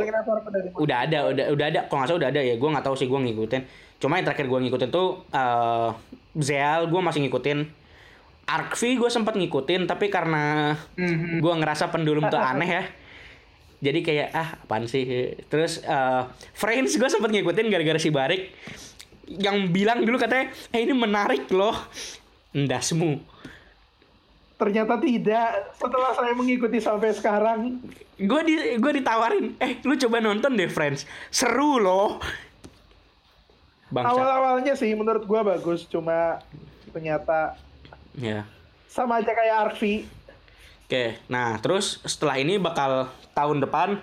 Speaker 2: Udah
Speaker 1: ada udah udah ada. Kalau nggak salah udah ada ya. Gue nggak tahu sih gue ngikutin. Cuma yang terakhir gue ngikutin tuh eh Zeal gue masih ngikutin. Arc V gue sempat ngikutin tapi karena
Speaker 3: Mhm.
Speaker 1: gue ngerasa pendulum tuh aneh ya. Jadi kayak ah apaan sih? Terus eh Friends gue sempat ngikutin gara-gara si Barik. Yang bilang dulu katanya eh ini menarik loh. Endasmu
Speaker 2: Ternyata tidak. Setelah saya mengikuti sampai sekarang,
Speaker 1: gue di gue ditawarin eh lu coba nonton deh Friends seru loh bangsa
Speaker 2: awal-awalnya sih menurut gua bagus, cuma ternyata
Speaker 1: ya
Speaker 2: sama aja kayak Arfi.
Speaker 1: Oke, nah terus setelah ini bakal tahun depan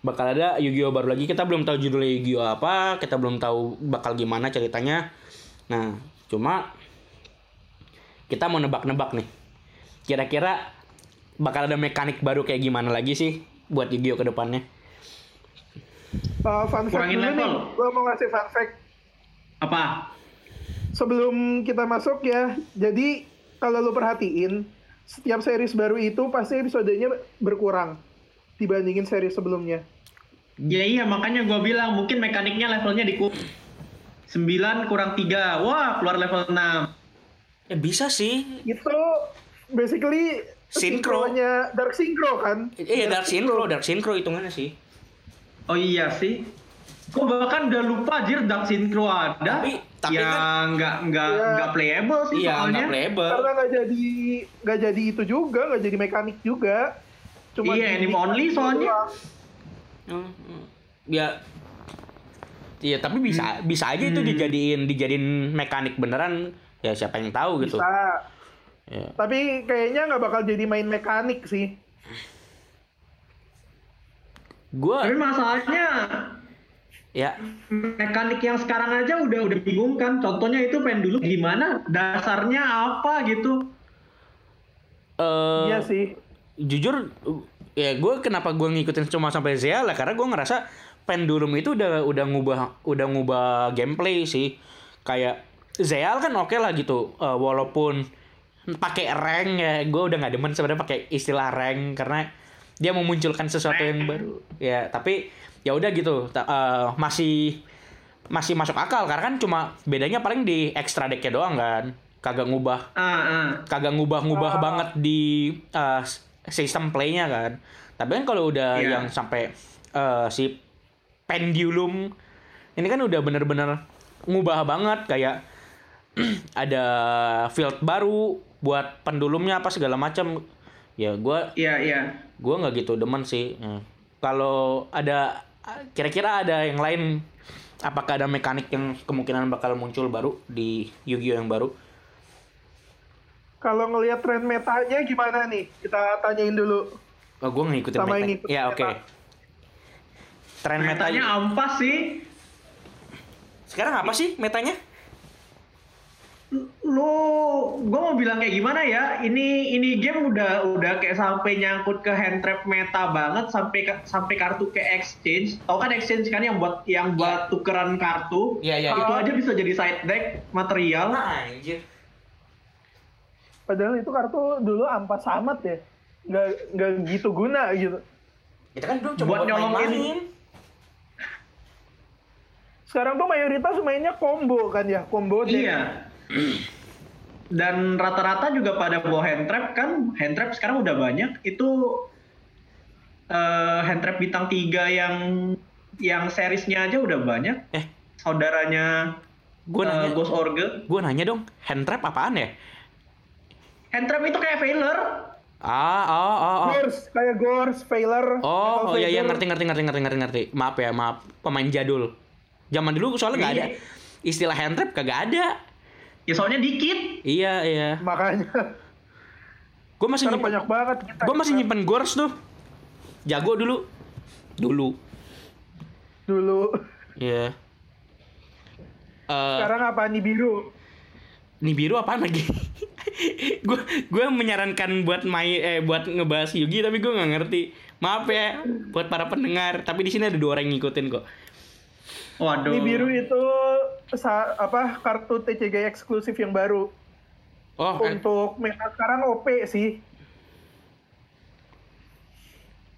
Speaker 1: bakal ada Yu-Gi-Oh baru lagi. Kita belum tahu judulnya Yu-Gi-Oh apa, kita belum tahu bakal gimana ceritanya. Nah, cuma kita mau nebak-nebak nih. Kira-kira bakal ada mekanik baru kayak gimana lagi sih buat Yu-Gi-Oh ke depannya?
Speaker 2: Uh, fun fact
Speaker 3: Kurangin
Speaker 2: dulu nih,
Speaker 3: level.
Speaker 2: gua mau ngasih fun fact
Speaker 3: Apa?
Speaker 2: sebelum kita masuk ya. Jadi kalau lu perhatiin, setiap series baru itu pasti episodenya berkurang dibandingin series sebelumnya.
Speaker 3: Ya iya makanya gua bilang mungkin mekaniknya levelnya di 9 kurang 3. Wah, keluar level 6.
Speaker 1: Ya bisa sih.
Speaker 2: Itu basically
Speaker 1: Synchro.
Speaker 2: sinkronya Dark Synchro kan?
Speaker 1: Iya, Dark Synchro, Dark Synchro hitungannya sih.
Speaker 3: Oh iya sih. Gua bahkan udah lupa anjir Dark Synchro ada.
Speaker 1: Tapi- tapi
Speaker 3: ya
Speaker 1: kan-
Speaker 3: nggak nggak
Speaker 2: Iya.
Speaker 3: nggak playable sih
Speaker 1: Iya,
Speaker 3: soalnya.
Speaker 1: nggak playable.
Speaker 2: Karena nggak jadi nggak jadi itu juga, nggak jadi mekanik juga. Cuma
Speaker 3: Iya, anime only soalnya.
Speaker 1: Hmm, hmm. Ya Iya, tapi bisa bisa aja itu dijadiin dijadiin mekanik beneran. Ya siapa yang tahu gitu.
Speaker 2: Bisa.
Speaker 1: Ya.
Speaker 2: Tapi kayaknya nggak bakal jadi main mekanik sih.
Speaker 1: Gua
Speaker 3: Tapi masalahnya
Speaker 1: ya
Speaker 3: mekanik yang sekarang aja udah udah bingung kan. Contohnya itu pendulum gimana? Dasarnya apa gitu?
Speaker 1: eh
Speaker 2: Iya sih.
Speaker 1: jujur uh, ya gue kenapa gue ngikutin cuma sampai Zeal lah karena gue ngerasa pendulum itu udah udah ngubah udah ngubah gameplay sih kayak Zeal kan oke lah gitu Eh, walaupun pakai rank ya. Gue udah nggak demen sebenarnya pakai istilah rank karena dia memunculkan sesuatu yang baru. Ya tapi ya udah gitu. Eh, masih masih masuk akal. Karena kan cuma bedanya paling di extra decknya doang kan. Kagak ngubah
Speaker 3: Ah, ah.
Speaker 1: kagak ngubah-ngubah banget di uh, sistem playnya kan. Tapi kan kalau udah
Speaker 3: Iya.
Speaker 1: yang sampai eh, si pendulum ini kan udah bener-bener ngubah banget. Kayak ada field baru buat pendulumnya apa segala macam. Ya gua
Speaker 3: Iya, iya.
Speaker 1: gue nggak gitu demen sih Hmm. kalau ada kira-kira ada yang lain apakah ada mekanik yang kemungkinan bakal muncul baru di Yu-Gi-Oh yang baru
Speaker 2: Kalau ngelihat tren metanya gimana nih? Kita tanyain dulu.
Speaker 1: oh, gue ngikutin
Speaker 2: Sama
Speaker 1: meta
Speaker 2: ngikutin
Speaker 1: ya oke
Speaker 2: meta.
Speaker 1: tren meta
Speaker 3: Metanya ampas sih.
Speaker 1: sekarang apa sih metanya
Speaker 3: Lu, gue mau bilang kayak gimana ya? Ini ini game udah udah kayak sampai nyangkut ke hand trap meta banget sampai sampai kartu ke exchange. Tahu kan exchange kan yang buat yang buat tukeran kartu?
Speaker 1: Iya, iya,
Speaker 3: Itu
Speaker 2: iya.
Speaker 3: aja bisa jadi side deck material.
Speaker 1: anjir
Speaker 2: Padahal itu kartu dulu ampas amat ya. Nggak, nggak gitu guna gitu.
Speaker 1: kita kan dulu
Speaker 3: Buat nyolongin.
Speaker 2: Sekarang tuh mayoritas mainnya combo kan ya, combo deck.
Speaker 3: Iya. Dan rata-rata juga pada bawa hand trap kan. Hand trap sekarang udah banyak. Itu eh, hand trap bintang 3 yang yang seriesnya aja udah banyak.
Speaker 1: eh
Speaker 3: Saudaranya
Speaker 1: gue
Speaker 3: eh,
Speaker 1: nanya
Speaker 3: Ghost Orge.
Speaker 1: gue nanya dong hand trap apaan ya
Speaker 3: Hand trap itu kayak Veiler.
Speaker 1: ah oh oh oh
Speaker 2: Gors, kayak Gors, Failer.
Speaker 1: Oh, oh iya iya ngerti ngerti ngerti ngerti ngerti ngerti. Maaf ya, maaf. Pemain jadul. Zaman dulu soalnya nggak ada
Speaker 3: Iya.
Speaker 1: istilah hand trap kagak ada.
Speaker 3: Ya soalnya dikit.
Speaker 1: Iya iya.
Speaker 2: Makanya.
Speaker 1: Gue masih nyimpen,
Speaker 2: banyak banget kita.
Speaker 1: gue masih nyimpen gors tuh. Jago dulu. Dulu.
Speaker 2: Dulu.
Speaker 1: Iya. Eh,
Speaker 2: Sekarang apa nih biru?
Speaker 1: nih biru apaan lagi? gue gue menyarankan buat main eh buat ngebahas Yugi tapi gue nggak ngerti. Maaf ya buat para pendengar. Tapi di sini ada dua orang yang ngikutin kok.
Speaker 3: Waduh.
Speaker 2: Nih biru itu sa- apa kartu TCG eksklusif yang baru.
Speaker 1: Oh, eh,
Speaker 2: Untuk meta sekarang OP sih.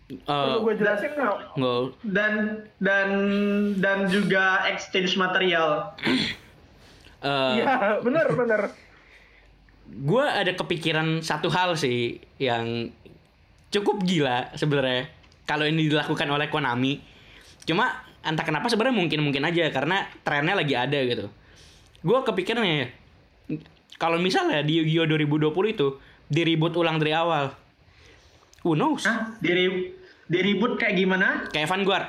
Speaker 1: eh,
Speaker 2: Perlu gue jelasin nggak?
Speaker 1: nggak.
Speaker 3: Dan dan dan juga exchange material.
Speaker 1: eh,
Speaker 2: Iya, bener bener.
Speaker 1: gue ada kepikiran satu hal sih yang cukup gila sebenarnya kalau ini dilakukan oleh Konami. Cuma entah kenapa sebenarnya mungkin mungkin aja karena trennya lagi ada gitu. Gue kepikiran ya kalau misalnya di Yu-Gi-Oh 2020 itu diribut ulang dari awal. Who knows?
Speaker 3: Hah? Diri diribut kayak gimana?
Speaker 1: Kayak Vanguard.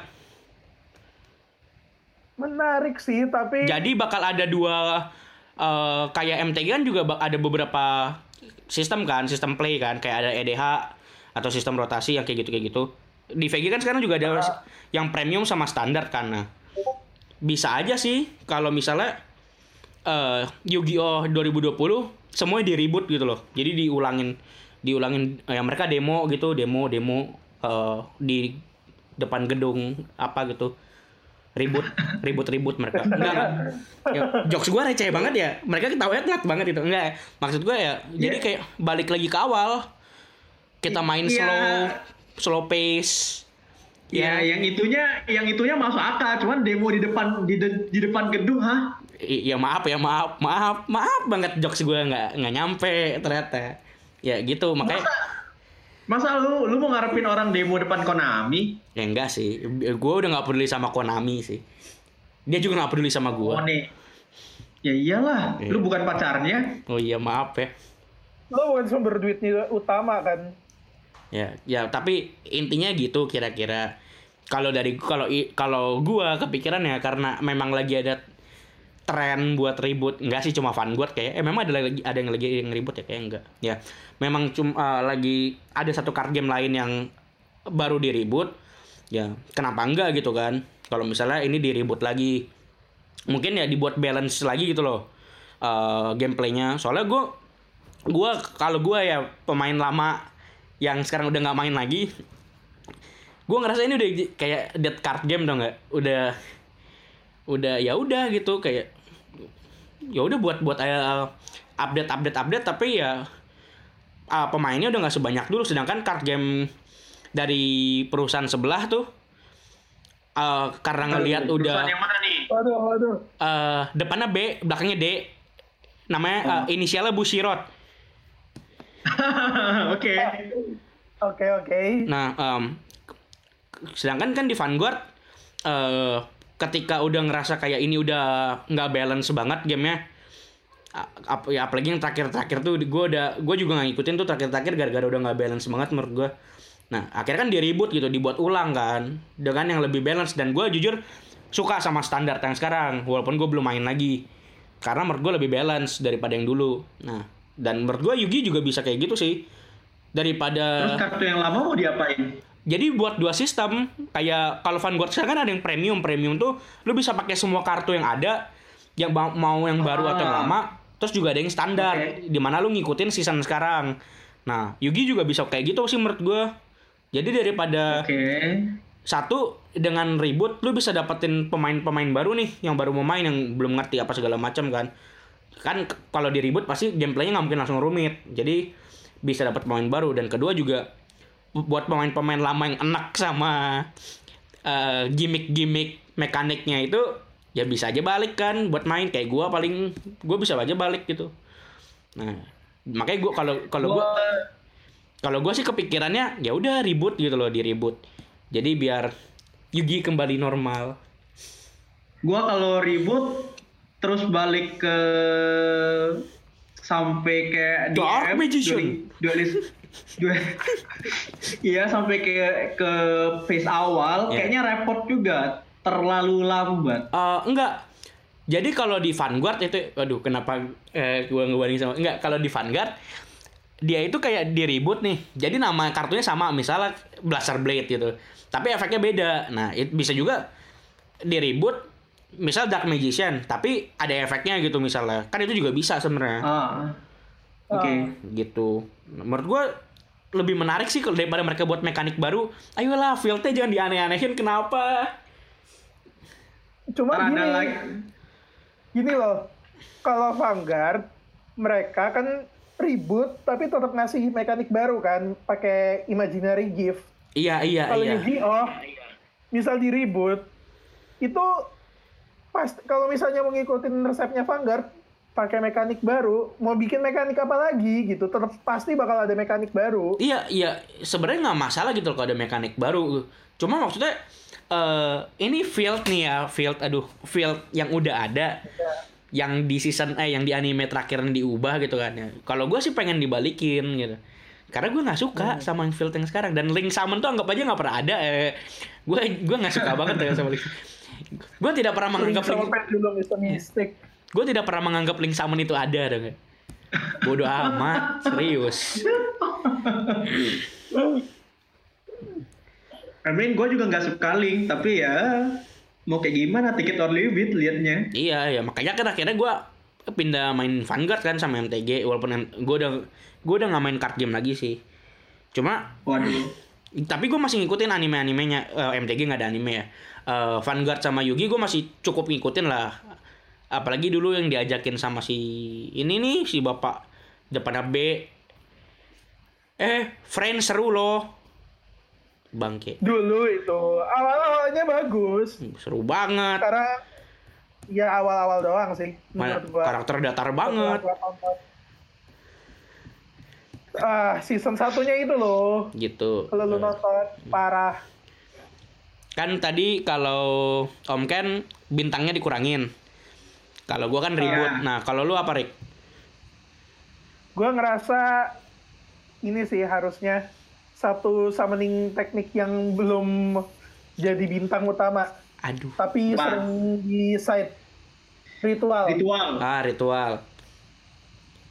Speaker 2: Menarik sih, tapi
Speaker 1: Jadi bakal ada dua eh, kayak MTG kan juga ada beberapa sistem kan, sistem play kan, kayak ada EDH atau sistem rotasi yang kayak gitu kayak gitu. Di VG kan sekarang juga ada yang premium sama standar kan. Nah, bisa aja sih kalau misalnya eh Yu-Gi-Oh 2020 semuanya di reboot gitu loh. Jadi diulangin diulangin eh, mereka demo gitu, demo demo eh, di depan gedung apa gitu. Ribut, ribut, ribut mereka. Enggak, enggak. Ya, jokes gue receh banget ya. Mereka ketawanya telat banget itu. Enggak, ya. maksud gue ya. Jadi kayak balik lagi ke awal. Kita main
Speaker 3: Iya.
Speaker 1: slow, slow pace.
Speaker 3: Ya, yang itunya yang itunya masuk akal, cuman demo di depan di, de- di depan gedung, hah?
Speaker 1: I- ya maaf ya maaf maaf maaf banget jokes gue nggak nggak nyampe ternyata ya gitu makanya
Speaker 3: Masa lu lu mau ngarepin orang demo depan Konami?
Speaker 1: ya enggak sih gue udah nggak peduli sama Konami sih dia juga nggak peduli sama gue
Speaker 3: Oh nih. Ya iyalah,
Speaker 1: Iya.
Speaker 3: lu bukan pacarnya.
Speaker 1: oh iya maaf ya
Speaker 2: lo bukan sumber duitnya utama kan.
Speaker 1: Ya ya tapi intinya gitu kira-kira. Kalau dari kalau kalau gue kepikiran ya karena memang lagi ada tren buat ribut. Enggak sih cuma Vanguard kayak eh memang ada lagi ada yang lagi yang ribut ya kayak enggak ya memang cuma lagi ada satu card game lain yang baru di reboot ya kenapa enggak gitu kan? Kalau misalnya ini di reboot lagi mungkin ya dibuat balance lagi gitu loh eh, gameplaynya. Soalnya gue gue kalau gue ya pemain lama yang sekarang udah nggak main lagi gue ngerasa ini udah kayak dead card game dong nggak udah udah ya udah gitu kayak ya udah buat buat uh, update update update tapi ya uh, pemainnya udah nggak sebanyak dulu sedangkan card game dari perusahaan sebelah tuh uh, karena ngelihat udah
Speaker 3: Perusahaan yang mana nih?
Speaker 2: Waduh, waduh.
Speaker 1: eh depannya B, belakangnya D. Namanya eh, inisialnya Bushirot.
Speaker 3: Oke.
Speaker 2: Oke oke.
Speaker 1: Nah, em, sedangkan kan di Vanguard eh ketika udah ngerasa kayak ini udah nggak balance banget gamenya, ap- ya apalagi yang terakhir-terakhir tuh gue udah gue juga nggak ngikutin tuh terakhir-terakhir gara-gara udah nggak balance banget menurut gue. Nah, akhirnya kan di reboot gitu, dibuat ulang kan dengan yang lebih balance dan gue jujur suka sama standar yang sekarang walaupun gue belum main lagi karena menurut gue lebih balance daripada yang dulu. Nah, dan menurut gue Yugi juga bisa kayak gitu sih daripada
Speaker 3: Terus kartu yang lama mau diapain?
Speaker 1: jadi buat dua sistem kayak kalau Vanguard sekarang kan ada yang premium premium tuh lu bisa pakai semua kartu yang ada yang mau yang baru atau yang
Speaker 3: Ah.
Speaker 1: lama terus juga ada yang standar
Speaker 3: Oke.
Speaker 1: di mana lu ngikutin season sekarang nah Yugi juga bisa kayak gitu sih menurut gua jadi daripada
Speaker 3: Oke.
Speaker 1: satu dengan ribut lu bisa dapetin pemain-pemain baru nih yang baru mau main yang belum ngerti apa segala macam kan kan kalau di ribut pasti gameplaynya nggak mungkin langsung rumit. Jadi bisa dapat pemain baru. Dan kedua juga bu- buat pemain-pemain lama yang enak sama eh, gimmick-gimmick mekaniknya itu ya bisa aja balik kan buat main. Kayak gua paling gua bisa aja balik gitu. Nah makanya gua kalau kalau gua kalau gue sih kepikirannya ya udah ribut gitu loh di ribut jadi biar Yugi kembali normal.
Speaker 3: Gua kalau ribut terus balik ke sampai kayak
Speaker 1: Dark
Speaker 3: DM,
Speaker 1: Magician.
Speaker 3: duelis duel iya sampai ke ke phase awal.
Speaker 1: Iya.
Speaker 3: kayaknya repot juga. Terlalu lambat.
Speaker 1: Eh, enggak. Jadi kalau di Vanguard itu aduh kenapa eh, gue ngebanding sama enggak kalau di Vanguard dia itu kayak di reboot nih. Jadi nama kartunya sama misalnya Blaster Blade gitu. Tapi efeknya beda. Nah it, bisa juga di reboot misal Dark Magician tapi ada efeknya gitu misalnya. Kan itu juga bisa sebenarnya.
Speaker 3: Ah oke.
Speaker 1: Gitu. Menurut gue lebih menarik sih kalau daripada mereka buat mekanik baru ayolah fieldnya jangan dianeh-anehin kenapa?
Speaker 2: Cuma
Speaker 3: ada
Speaker 2: gini,
Speaker 3: lagi
Speaker 2: gini loh. Kalau Vanguard mereka kan ribut tapi tetap ngasih mekanik baru kan pakai imaginary gift.
Speaker 1: iya iya
Speaker 2: Kalau
Speaker 1: iya.
Speaker 2: Yu-Gi-Oh misal di reboot itu pas kalau misalnya mau ngikutin resepnya Vanguard pakai mekanik baru, mau bikin mekanik apa lagi gitu, tetap pasti bakal ada mekanik baru.
Speaker 1: iya iya sebenarnya nggak masalah gitu loh kalau ada mekanik baru. Cuma maksudnya eh ini field nih ya field aduh field yang udah ada yang di season eh yang di anime terakhir yang diubah gitu kan ya. Kalau gue sih pengen dibalikin gitu. Karena gue nggak suka sama yang field yang sekarang. Dan link summon tuh anggap aja nggak pernah ada eh. Gue gue nggak suka banget ya sama link gue tidak pernah menganggap link
Speaker 2: mistik.
Speaker 1: gue tidak pernah menganggap link summon itu ada dong bodoh amat serius
Speaker 3: I mean gue juga nggak suka link tapi ya mau kayak gimana tiket or leave it liatnya
Speaker 1: Iya ya makanya kan akhirnya gue pindah main Vanguard kan sama MTG walaupun gue udah gue udah nggak main card game lagi sih. Cuma
Speaker 3: waduh
Speaker 1: tapi gue masih ngikutin anime-animenya Eh, MTG nggak ada anime ya. Eh, Vanguard sama Yugi gue masih cukup ngikutin lah. Apalagi dulu yang diajakin sama si ini nih si bapak depannya B. Eh, friend seru loh. Bangke.
Speaker 2: Dulu itu awal-awalnya bagus
Speaker 1: Seru banget.
Speaker 2: karena ya awal-awal doang sih
Speaker 1: Ma-
Speaker 2: menurut gua.
Speaker 1: Karakter datar banget.
Speaker 2: Ah, season satunya itu loh.
Speaker 1: Gitu.
Speaker 2: Kalau lu nonton parah.
Speaker 1: Kan tadi kalau Om Ken bintangnya dikurangin. Kalau gua kan ribut.
Speaker 3: Iya.
Speaker 1: Nah, kalau lu apa, Rik?
Speaker 2: Gua ngerasa ini sih harusnya satu summoning teknik yang belum jadi bintang utama,
Speaker 1: Aduh.
Speaker 2: tapi
Speaker 3: Apa?
Speaker 2: sering di side ritual.
Speaker 3: ritual
Speaker 1: Ah, ritual.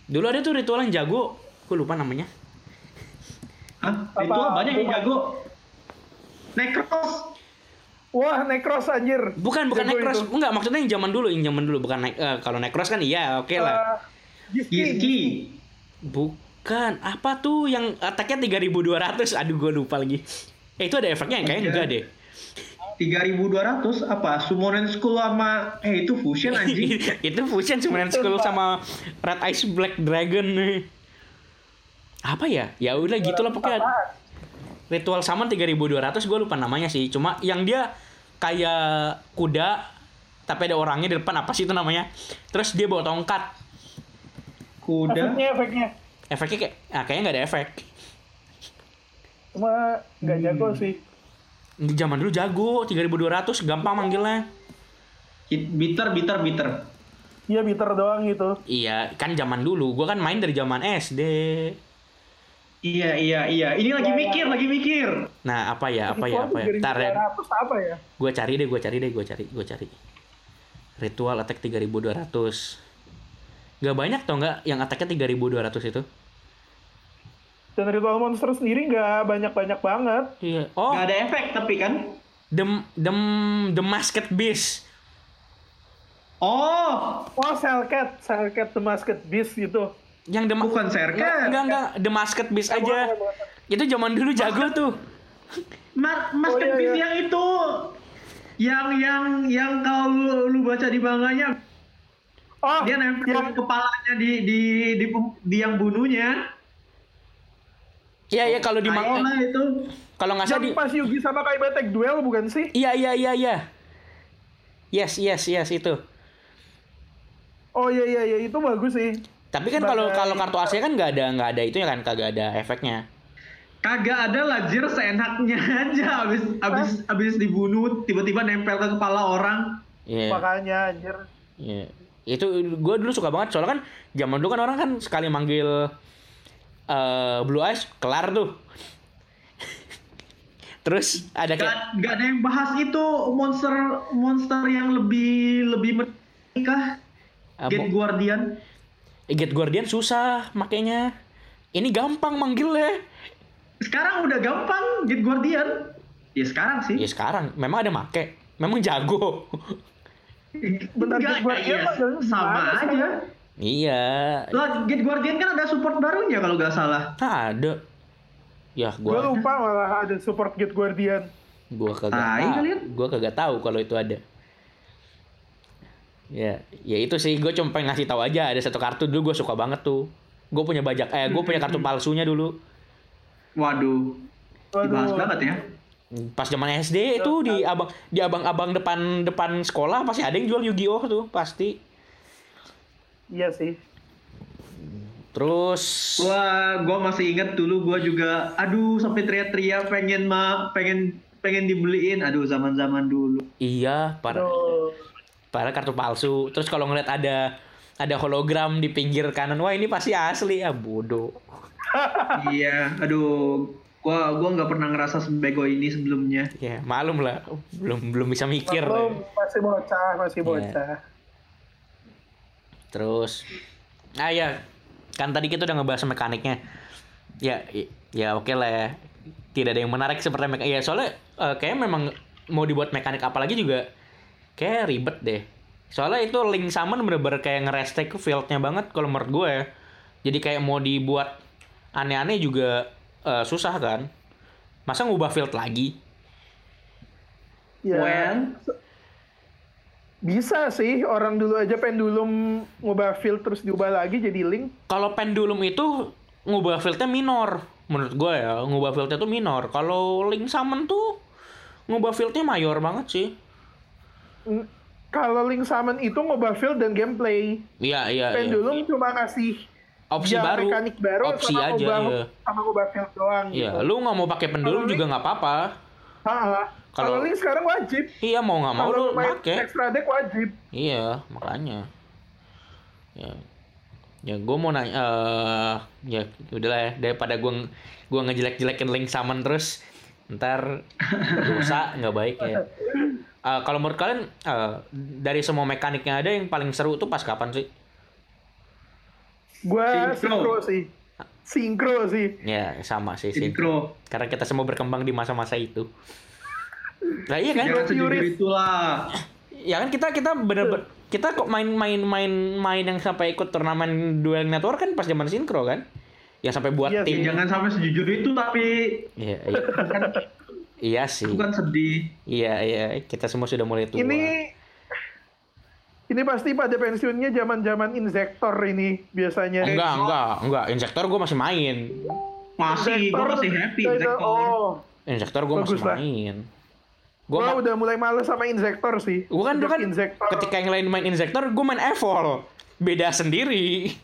Speaker 1: Dulu ada tuh ritual yang jago. Gue lupa namanya.
Speaker 3: Hah?
Speaker 2: Apa-
Speaker 3: ritual banyak yang jago Necros
Speaker 2: Wah, Necros anjir.
Speaker 1: Bukan, bukan
Speaker 2: Jago
Speaker 1: Necros.
Speaker 2: itu.
Speaker 1: Enggak, maksudnya yang zaman dulu, yang zaman dulu bukan ne- eh, kalau Necros kan iya, oke lah.
Speaker 2: Eh, Giski.
Speaker 3: Giski
Speaker 1: Bukan, apa tuh yang attack-nya 3200? Aduh, gue lupa lagi. Eh, itu ada efeknya kayaknya
Speaker 3: Iya.
Speaker 1: enggak deh.
Speaker 3: 3200 apa Summonen School sama eh itu fusion anjing
Speaker 1: itu fusion sebenarnya school sama Red Ice Black Dragon nih. Apa ya? Ya udah gitulah pokoknya.
Speaker 2: Apaan?
Speaker 1: Ritual Summon 3200 gue lupa namanya sih. Cuma yang dia kayak kuda tapi ada orangnya di depan apa sih itu namanya? Terus dia bawa tongkat.
Speaker 3: kuda
Speaker 2: Efeknya, efeknya.
Speaker 1: Efeknya kayak ah, kayaknya nggak ada efek.
Speaker 2: Cuma nggak
Speaker 3: Hmm.
Speaker 2: jago sih.
Speaker 1: Di zaman dulu jago, 3200 gampang manggilnya.
Speaker 3: Hit- Bitter, bitter, bitter.
Speaker 2: Iya bitter doang gitu.
Speaker 1: Iya, kan zaman dulu. Gua kan main dari zaman SD.
Speaker 3: Iya, iya, iya. Ini lagi
Speaker 2: Ya, ya.
Speaker 3: mikir, lagi mikir.
Speaker 1: Nah, apa ya? Apa ya? Apa ya? Ntar ya.
Speaker 2: 3200 apa ya?
Speaker 1: Gue cari deh, gue cari deh, gue cari, gue cari. Ritual attack 3200. Gak banyak tau nggak yang attacknya 3200 itu?
Speaker 2: Dan ritual monster sendiri nggak banyak-banyak banget.
Speaker 1: Iya. Oh,
Speaker 3: Gak ada efek tapi kan.
Speaker 1: the the the Masked Beast.
Speaker 3: Oh,
Speaker 2: Oh, Cellcat, Cellcat the Masked Beast gitu.
Speaker 1: Yang the
Speaker 3: bukan
Speaker 1: Enggak,
Speaker 3: serket.
Speaker 1: enggak, enggak, The Masked Beast
Speaker 2: Eh,
Speaker 1: aja. Itu zaman dulu jago tuh.
Speaker 3: Ma Mas
Speaker 2: Oh, iya,
Speaker 3: Kempis
Speaker 2: iya.
Speaker 3: yang itu. Yang yang yang kalau lu, lu baca di manganya
Speaker 2: Oh,
Speaker 3: dia nempel
Speaker 2: yang
Speaker 3: kepalanya di di di, di yang bunuhnya.
Speaker 1: Iya, iya kalau di
Speaker 3: Nah,
Speaker 1: mang
Speaker 3: itulah itu.
Speaker 1: kalau nggak salah di
Speaker 2: pas Yugi sama Kaiba Tag Duel bukan sih?
Speaker 1: Iya, iya, iya, iya. Yes, yes, yes itu.
Speaker 2: Oh iya iya iya itu bagus sih.
Speaker 1: Tapi kan kalau kalau kartu AC kan nggak ada nggak ada itunya kan kagak ada efeknya.
Speaker 3: Kagak ada lajir seenaknya aja abis abis abis dibunuh tiba-tiba nempel ke kepala orang.
Speaker 1: Iya.
Speaker 2: Makanya anjir.
Speaker 1: Iya. Itu gue dulu suka banget soalnya kan zaman dulu kan orang kan sekali manggil eh Blue Eyes kelar tuh. Terus ada kayak
Speaker 3: Gak, gak ada yang bahas itu monster monster yang lebih lebih menikah.
Speaker 1: Ah,
Speaker 3: Get Guardian.
Speaker 1: Get Guardian susah makanya. Ini gampang manggilnya.
Speaker 3: Sekarang udah gampang Get Guardian. Ya sekarang sih.
Speaker 1: Ya sekarang memang ada make, memang jago.
Speaker 2: Bentar, Get Guardian
Speaker 3: iya,
Speaker 2: jalan
Speaker 3: sama aja.
Speaker 2: sekarang?
Speaker 1: iya.
Speaker 3: Lah Get Guardian kan ada support barunya kalau nggak salah.
Speaker 1: Nah, ada. Ya
Speaker 2: Gue
Speaker 1: gua
Speaker 2: lupa malah ada support Get Guardian.
Speaker 1: gua kagak
Speaker 3: Tai
Speaker 1: tahu.
Speaker 3: kalian.
Speaker 1: Gua kagak tahu kalau itu ada. Ya, ya itu sih gue cuma pengen ngasih tahu aja ada satu kartu dulu gue suka banget tuh. Gue punya bajak eh gue punya kartu palsunya dulu.
Speaker 3: Waduh. Dibahas banget ya.
Speaker 1: Pas zaman SD itu di abang di abang-abang depan depan sekolah pasti ada yang jual Yu-Gi-Oh tuh pasti.
Speaker 2: Iya sih.
Speaker 1: Terus
Speaker 3: Wah, gua masih inget dulu gua juga aduh sampai teriak-teriak pengen ma pengen pengen dibeliin. Aduh zaman-zaman dulu.
Speaker 1: iya para Para kartu palsu. Terus kalau ngeliat ada ada hologram di pinggir kanan, wah ini pasti asli ya bodoh.
Speaker 3: iya, aduh. Gua gua nggak pernah ngerasa sebego ini sebelumnya.
Speaker 1: Ya malum lah, belum belum bisa mikir.
Speaker 2: Maklum, masih bocah, masih
Speaker 1: Iya.
Speaker 2: bocah.
Speaker 1: Terus, ah ya, kan tadi kita udah ngebahas mekaniknya. Ya, ya oke lah ya. Tidak ada yang menarik seperti mekanik. Ya soalnya eh, kayaknya memang mau dibuat mekanik apa lagi juga kayak ribet deh. Soalnya itu link summon bener-bener kayak ngerestek fieldnya banget kalau menurut gue ya. Jadi kayak mau dibuat aneh-aneh juga eh, susah kan. Masa ngubah field lagi?
Speaker 2: Ya,
Speaker 3: Well,
Speaker 2: bisa sih orang dulu aja pendulum ngubah field terus diubah lagi jadi link.
Speaker 1: kalau pendulum itu ngubah fieldnya minor menurut gue ya ngubah fieldnya tuh minor kalau link summon tuh ngubah fieldnya mayor banget sih
Speaker 2: Kalau link summon itu ngubah field dan gameplay.
Speaker 1: iya iya iya.
Speaker 2: Pendulum cuma ngasih
Speaker 1: opsi
Speaker 2: ya,
Speaker 1: baru
Speaker 2: mekanik baru
Speaker 1: opsi
Speaker 2: sama
Speaker 1: aja
Speaker 2: ngubah,
Speaker 1: iya.
Speaker 2: sama ngubah field doang
Speaker 1: iya
Speaker 2: gitu.
Speaker 1: lu nggak mau pakai pendulum
Speaker 2: Kalau
Speaker 1: juga nggak apa-apa. Kalau-
Speaker 2: link sekarang wajib.
Speaker 1: iya mau nggak mau lu
Speaker 2: main
Speaker 1: pakai
Speaker 2: extra deck wajib.
Speaker 1: iya makanya ya ya gue mau nanya eh ya udahlah ya daripada gue gue ngejelek-jelekin link summon terus ntar dosa nggak baik ya Eh, kalau menurut kalian eh, dari semua mekanik yang ada yang paling seru tuh pas kapan sih
Speaker 2: Gua
Speaker 3: Sinkro.
Speaker 2: sinkro sih. Sinkro sih.
Speaker 1: ya sama sih sih
Speaker 3: Sinkro.
Speaker 1: karena kita semua berkembang di masa-masa itu nah iya kan
Speaker 3: itulah.
Speaker 1: ya kan kita kita bener-bener kita kok main-main main main yang sampai ikut turnamen duel network kan pas zaman sinkro kan yang sampai buat
Speaker 2: Iya sih,
Speaker 1: tim
Speaker 3: Jangan sampai sejujur itu tapi
Speaker 1: iya iya iya sih
Speaker 3: bukan sedih.
Speaker 1: iya iya kita semua sudah mulai tua
Speaker 2: Ini ini pasti pada pensiunnya zaman-zaman insektor ini biasanya.
Speaker 1: enggak enggak enggak insektor gue masih main
Speaker 3: Masih, gua masih happy Insektor.
Speaker 2: Oh,
Speaker 1: insektor gue masih
Speaker 2: lah.
Speaker 1: main gue
Speaker 2: gua udah mulai males sama insektor sih.
Speaker 1: gue kan kan
Speaker 2: insektor.
Speaker 1: ketika yang lain main insektor gue main evol beda sendiri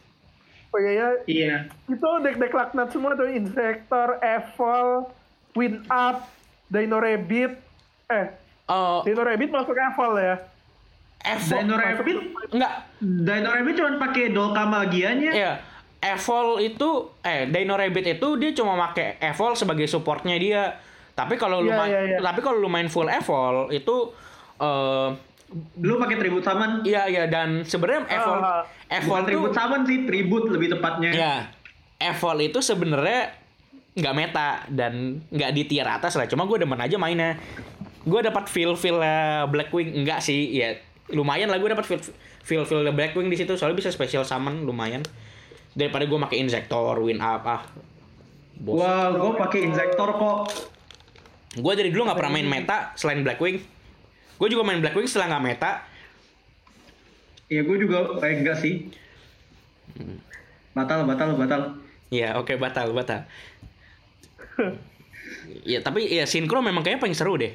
Speaker 2: Oh iya, ya.
Speaker 3: Iya.
Speaker 2: itu deck-deck laknat semua tuh insektor, evol, Win Up, Dino Rabbit, eh
Speaker 1: Eh,
Speaker 2: Dino Rabbit masuk Evol ya.
Speaker 1: Evo
Speaker 3: Dino Rabbit,
Speaker 1: enggak
Speaker 3: Dino Rabbit cuma pakai Dolka magianya.
Speaker 1: Iya, Evol itu eh Dino Rabbit itu dia cuma pakai Evol sebagai supportnya dia. Tapi kalau lu
Speaker 2: Iya,
Speaker 1: main
Speaker 2: iya, iya.
Speaker 1: tapi kalau lu main full Evol itu eh
Speaker 3: Lu pakai tribut summon.
Speaker 1: iya iya dan sebenarnya Evol
Speaker 2: Ah,
Speaker 1: Evol
Speaker 3: tribut summon sih, tribut lebih tepatnya.
Speaker 1: ya Evol itu sebenarnya nggak meta dan nggak di tier atas lah. Cuma gue demen aja mainnya. Gue dapat feel feel Blackwing enggak sih ya lumayan lah gue dapat feel feel feel Blackwing di situ soalnya bisa special summon lumayan daripada gue pakai Insector, Win Up ah. Bosan.
Speaker 3: Wah, gue pakai injektor kok.
Speaker 1: Gue dari dulu nggak pernah main meta selain Blackwing. Gue juga main Blackwing setelah nggak meta.
Speaker 3: Ya gue juga eh, enggak sih. Batal, batal, batal.
Speaker 1: Ya oke batal batal. Ya tapi ya sinkro memang kayaknya paling seru deh.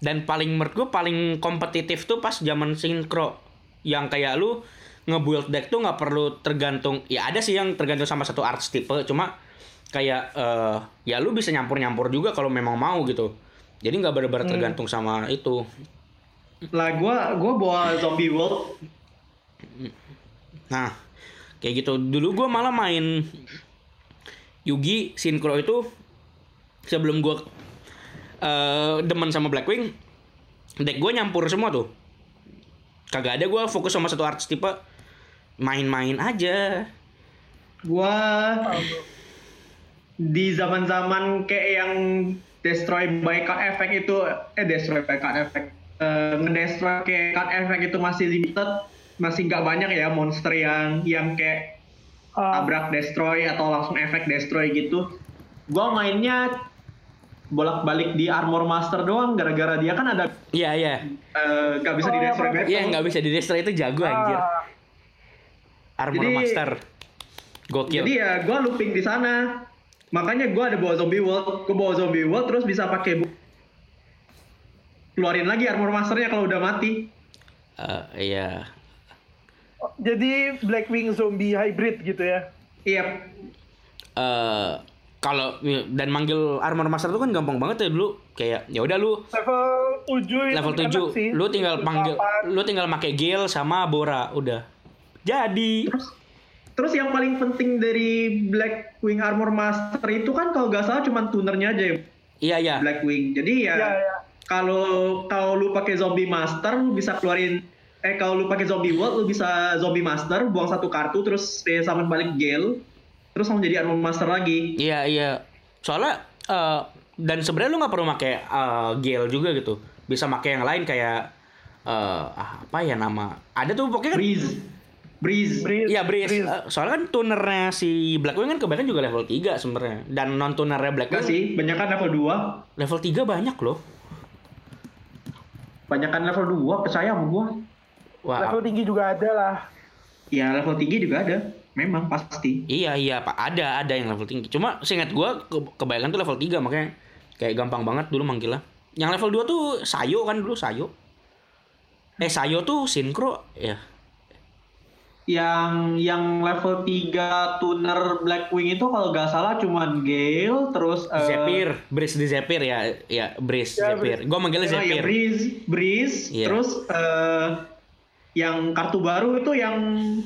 Speaker 1: Dan paling menurut gue paling kompetitif tuh pas zaman sinkro. Yang kayak lu nge-build deck tuh nggak perlu tergantung. Ya ada sih yang tergantung sama satu art tipe. Cuma kayak eh ya lu bisa nyampur-nyampur juga kalau memang mau gitu. Jadi nggak benar-benar tergantung sama itu.
Speaker 3: Lah gue gue bawa zombie world.
Speaker 1: Nah, kayak gitu. Dulu gue malah main Yugi Synchro itu sebelum gue eh demen sama Blackwing, deck gue nyampur semua tuh. Kagak ada gue fokus sama satu arts tipe main-main aja.
Speaker 3: Gua di zaman-zaman kayak yang destroy by card effect itu eh destroy by card effect eh, ngedestroy kayak card effect itu masih limited masih nggak banyak ya monster yang yang kayak Tabrak destroy atau langsung efek destroy gitu gua mainnya bolak-balik di armor master doang gara-gara dia kan ada
Speaker 1: Iya iya.
Speaker 3: eh, nggak bisa
Speaker 2: Oh,
Speaker 3: di destroy battle
Speaker 1: Iya nggak bisa di destroy itu jago anjir.
Speaker 2: ah,
Speaker 1: Armor
Speaker 3: Jadi-
Speaker 1: Master. Gokil.
Speaker 3: Jadi ya gue looping di sana. Makanya gue ada bawa zombie world, gue bawa zombie world terus bisa pakai bu- keluarin lagi armor masternya kalau udah mati.
Speaker 1: Eh, iya.
Speaker 2: Jadi Blackwing zombie hybrid gitu ya.
Speaker 3: Iya.
Speaker 1: eh kalau dan manggil armor master itu kan gampang banget ya dulu kayak ya udah lu
Speaker 2: Level 7
Speaker 1: level 7 lu tinggal panggil lu tinggal pakai Gale sama Bora udah jadi
Speaker 3: Terus terus yang paling penting dari Blackwing armor master itu kan kalau gak salah cuma tunernya aja ya
Speaker 1: iya iya
Speaker 3: Blackwing. Jadi ya
Speaker 2: Iya, iya.
Speaker 3: kalau kalau lu pakai zombie master lu bisa keluarin eh kalau lu pakai zombie world lu bisa zombie master buang satu kartu terus eh, summon balik Gale terus langsung jadi armor master lagi.
Speaker 1: iya iya soalnya eh, dan sebenarnya lu nggak perlu pakai eh, Gale juga gitu bisa pakai yang lain kayak eh, ah, apa ya nama ada tuh pokoknya kan
Speaker 3: Breeze. Breeze.
Speaker 2: Breeze,
Speaker 1: Iya Breeze.
Speaker 2: Breeze.
Speaker 1: Soalnya kan tunernya si Blackwing kan kebanyakan juga level 3 sebenarnya. Dan non tunernya
Speaker 3: Enggak
Speaker 1: Blackwing
Speaker 3: sih, banyak kan level 2.
Speaker 1: level 3 banyak loh.
Speaker 3: Banyak kan level 2, percaya sama gua.
Speaker 1: Wah.
Speaker 2: Level tinggi juga ada lah.
Speaker 3: Ya level tinggi juga ada. Memang pasti.
Speaker 1: Iya iya Pak, ada ada yang level tinggi. Cuma seingat gua ke kebanyakan tuh level 3 makanya kayak gampang banget dulu manggilnya. Yang level 2 tuh Sayo kan dulu Sayo. Eh Sayo tuh sinkro ya.
Speaker 3: Yang yang level 3 tuner Blackwing itu kalau nggak salah cuman Gale terus eh,
Speaker 1: Zephyr, Breeze di Zephyr ya. Ya Breeze
Speaker 2: Ya,
Speaker 1: Zephyr. Gua manggilnya
Speaker 3: oh, ya,
Speaker 1: Zephyr.
Speaker 3: Breeze, Breeze,
Speaker 1: Iya.
Speaker 3: terus eh, yang kartu baru itu yang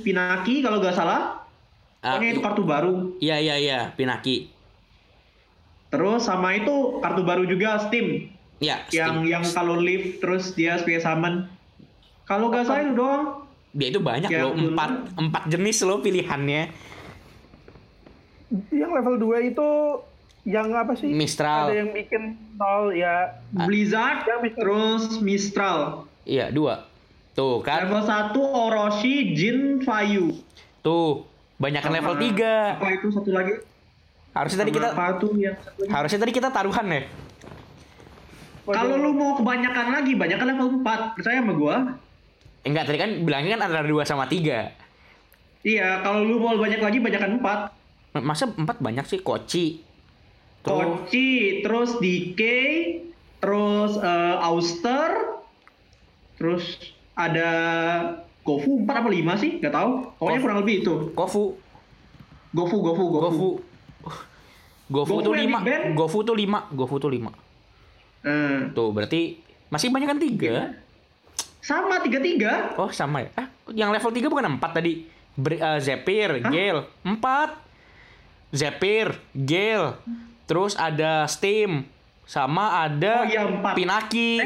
Speaker 3: Pinaki kalau nggak salah.
Speaker 1: Ah,
Speaker 3: Pokoknya itu kartu baru.
Speaker 1: Iya iya iya, Pinaki.
Speaker 3: Terus sama itu kartu baru juga Steam.
Speaker 1: Ya,
Speaker 3: Yang
Speaker 1: Steam.
Speaker 3: yang kalau live terus dia space summon. Kalau nggak salah itu doang.
Speaker 1: dia itu banyak
Speaker 3: Yang
Speaker 1: loh, empat empat jenis loh pilihannya.
Speaker 2: Yang level 2 itu yang apa sih?
Speaker 1: Mistral.
Speaker 2: Ada yang bikin nol ya.
Speaker 3: Blizzard,
Speaker 2: Yang Mistral.
Speaker 3: terus Mistral.
Speaker 1: Iya, dua. Tuh kan.
Speaker 3: Level 1 Orochi, Jin, Fayu.
Speaker 1: Tuh, banyakan
Speaker 3: Sama-
Speaker 1: level 3.
Speaker 3: Apa itu satu lagi?
Speaker 1: Harusnya tadi
Speaker 3: Sama
Speaker 1: kita
Speaker 3: apa tuh yang
Speaker 1: harusnya tadi kita taruhan ya.
Speaker 3: Kalau lu mau kebanyakan lagi, banyakan level 4. Percaya sama gua?
Speaker 1: Enggak, tadi kan bilangnya kan antara 2 sama 3.
Speaker 3: Iya, kalau lu mau banyak lagi, banyakan 4.
Speaker 1: Masa 4 banyak sih Koci. Tuh,
Speaker 3: Kochi, terus DK, terus eh, Auster, terus ada Gofu 4 apa 5 sih? Gak tahu. Pokoknya kurang lebih itu. Gofu, Gofu, Gofu.
Speaker 1: Gofu. GoFu
Speaker 3: GoFu
Speaker 1: tuh
Speaker 3: yang
Speaker 1: 5.
Speaker 3: big band?
Speaker 1: GoFu tuh 5. GoFu tuh 5.
Speaker 3: Eh,
Speaker 1: Tuh, berarti masih banyak kan 3.
Speaker 3: sama tiga-tiga.
Speaker 1: Oh, sama ya. Ah, yang level 3 bukan 4 tadi. Ber- eh, Zephyr, Gale, 4. Zephyr, Gale. Terus ada Steam. Sama ada
Speaker 3: Oh, iya, empat.
Speaker 1: Pinaki.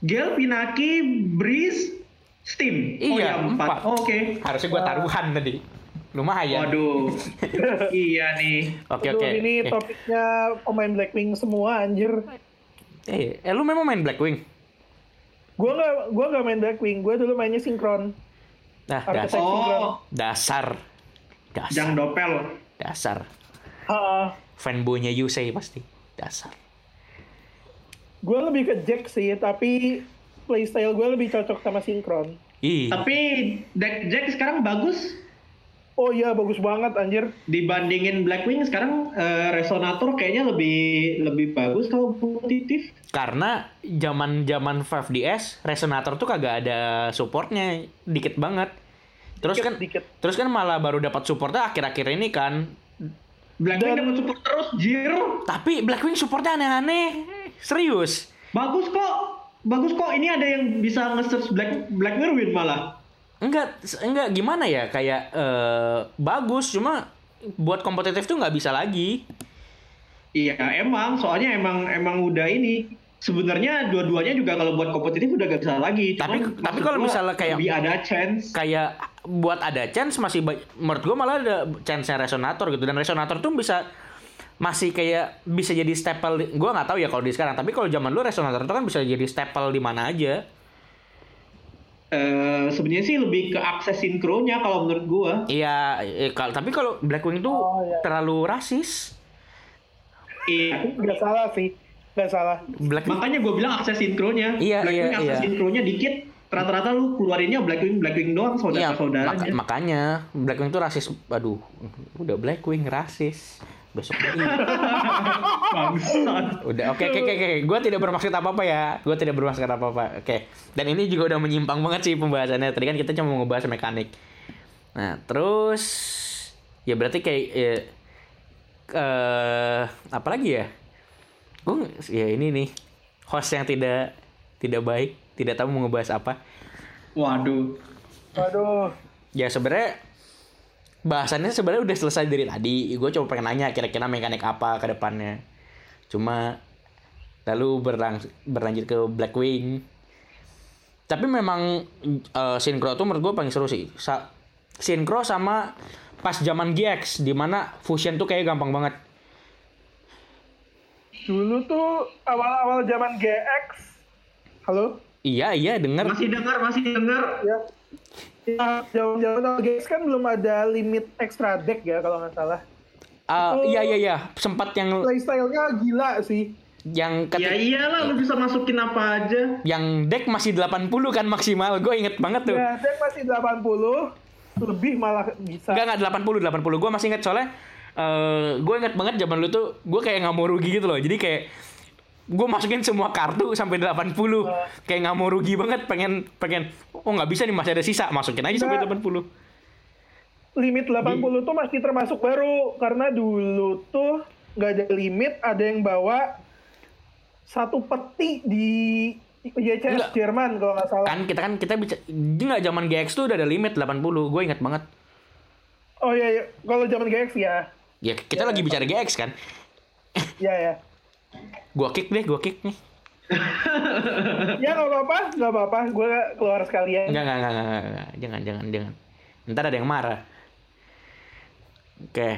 Speaker 3: Gel, Pinaki, Breeze, Steam. oh,
Speaker 1: Iya,
Speaker 3: ya, empat.
Speaker 1: empat.
Speaker 3: Oh, Oke.
Speaker 1: Harusnya gua taruhan tadi. Lumayan.
Speaker 3: Waduh. iya nih.
Speaker 1: Oke, oke.
Speaker 2: ini
Speaker 1: Eh,
Speaker 2: topiknya pemain Blackpink semua anjir.
Speaker 1: Eh, eh, lu memang main Blackwing?
Speaker 2: Gua nggak gua nggak main Blackwing, gua dulu mainnya sinkron.
Speaker 1: Nah, dasar.
Speaker 2: sinkron.
Speaker 3: Oh,
Speaker 1: Dasar. Dasar.
Speaker 3: Jang Dopel.
Speaker 1: Dasar.
Speaker 2: Ha,
Speaker 1: Fanboynya Yusei pasti. Dasar.
Speaker 2: Gua lebih ke Jack sih, tapi playstyle gua lebih cocok sama sinkron.
Speaker 1: Ih.
Speaker 3: Tapi deck Jack sekarang bagus
Speaker 2: Oh iya bagus banget anjir.
Speaker 3: dibandingin Blackwing sekarang eh, Resonator kayaknya lebih lebih bagus kalau kompetitif.
Speaker 1: Karena zaman zaman 5DS resonator tuh kagak ada supportnya dikit banget. Terus
Speaker 2: Dikit,
Speaker 1: kan
Speaker 2: dikit.
Speaker 1: terus kan malah baru dapat supportnya akhir-akhir ini kan.
Speaker 3: Blackwing dapat support terus, Jir.
Speaker 1: Tapi Blackwing supportnya aneh-aneh. Serius.
Speaker 3: Bagus kok. Bagus kok. Ini ada yang bisa nge-search Black Black Mirwin malah.
Speaker 1: Enggak enggak gimana ya kayak eh, bagus cuma buat kompetitif tuh nggak bisa lagi.
Speaker 3: Iya, emang soalnya emang emang udah ini sebenarnya dua-duanya juga kalau buat kompetitif udah gak bisa lagi.
Speaker 1: Tapi-
Speaker 3: Cuman
Speaker 1: tapi
Speaker 3: maksud
Speaker 1: kalau misalnya kayak-
Speaker 3: lebih ada chance.
Speaker 1: kayak buat ada chance masih menurut gua malah ada chance resonator gitu dan resonator tuh bisa masih kayak bisa jadi staple gua nggak tahu ya kalau di sekarang tapi kalau zaman dulu resonator itu kan bisa jadi staple di mana aja
Speaker 3: Eh sebenarnya sih lebih ke akses sinkronya kalau menurut gua.
Speaker 1: iya eh, kal- tapi kalau Blackwing tuh
Speaker 2: Oh, iya.
Speaker 1: terlalu rasis
Speaker 3: Iya.
Speaker 2: Nggak salah sih, nggak salah.
Speaker 1: Blackwing
Speaker 3: Makanya gue bilang akses sinkronya.
Speaker 1: Iya,
Speaker 3: Blackwing
Speaker 1: iya,
Speaker 3: akses
Speaker 1: iya.
Speaker 3: sinkronya dikit. Rata-rata lu keluarinnya Blackwing Blackwing doang
Speaker 1: Iya,
Speaker 3: saudara-saudaranya.
Speaker 1: maka- makanya Blackwing tuh rasis. Aduh, udah Blackwing rasis. Besok lagi.
Speaker 3: Bangsat.
Speaker 1: Udah, oke, oke, oke, oke. Gue tidak bermaksud apa-apa ya. Gue tidak bermaksud apa-apa. Oke. Dan ini juga udah menyimpang banget sih pembahasannya. Tadi kan kita cuma mau ngebahas mekanik. Nah, terus ya berarti kayak ya, eh apa lagi ya? Gue ya ini nih host yang tidak tidak baik, tidak tahu mau ngebahas apa.
Speaker 3: Waduh.
Speaker 2: Waduh.
Speaker 1: Ya sebenarnya bahasannya sebenarnya udah selesai dari tadi. Gue cuma pengen nanya kira-kira mekanik apa ke depannya. Cuma lalu berlang berlanjut ke Blackwing. Tapi memang eh, Synchro tuh menurut gue paling seru sih. Sa Synchro sama pas zaman GX di mana fusion tuh kayak gampang banget.
Speaker 2: Dulu tuh awal-awal zaman GX. Halo?
Speaker 1: Iya iya denger.
Speaker 3: Masih dengar, masih dengar.
Speaker 2: Ya. Ya, awal GX kan belum ada limit extra deck ya kalau nggak salah.
Speaker 1: Ah, iya iya iya sempat yang
Speaker 2: Playstyle-nya gila sih.
Speaker 1: yang
Speaker 3: Ya
Speaker 1: ketik-
Speaker 3: iyalah lu bisa masukin apa aja.
Speaker 1: yang deck masih 80 kan maksimal. Gue inget banget tuh.
Speaker 2: Ya, deck masih 80, lebih malah bisa.
Speaker 1: Enggak enggak 80 80. Gue masih inget soalnya eh gue inget banget zaman dulu tuh gue kayak nggak mau rugi gitu loh. Jadi kayak gue masukin semua kartu sampai 80. Kayak nggak mau rugi banget pengen pengen oh nggak bisa nih masih ada sisa masukin aja sampai
Speaker 2: Nggak.
Speaker 1: 80.
Speaker 2: Limit 80 tuh masih termasuk baru karena dulu tuh nggak ada limit, ada yang bawa satu peti di YCS
Speaker 1: Enggak.
Speaker 2: Jerman kalau nggak salah.
Speaker 1: Kan kita kan kita bisa nggak zaman GX tuh udah ada limit 80. Gue inget banget.
Speaker 2: Oh iya, iya. kalau zaman GX ya.
Speaker 1: Ya kita lagi bicara GX kan.
Speaker 2: Ya ya.
Speaker 1: Gua kick deh, gua kick nih.
Speaker 2: Ya nggak apa-apa, nggak apa-apa. Gue keluar sekalian.
Speaker 1: Enggak, enggak, enggak, enggak, enggak, enggak. Jangan, jangan, jangan. Ntar ada yang marah. Oke,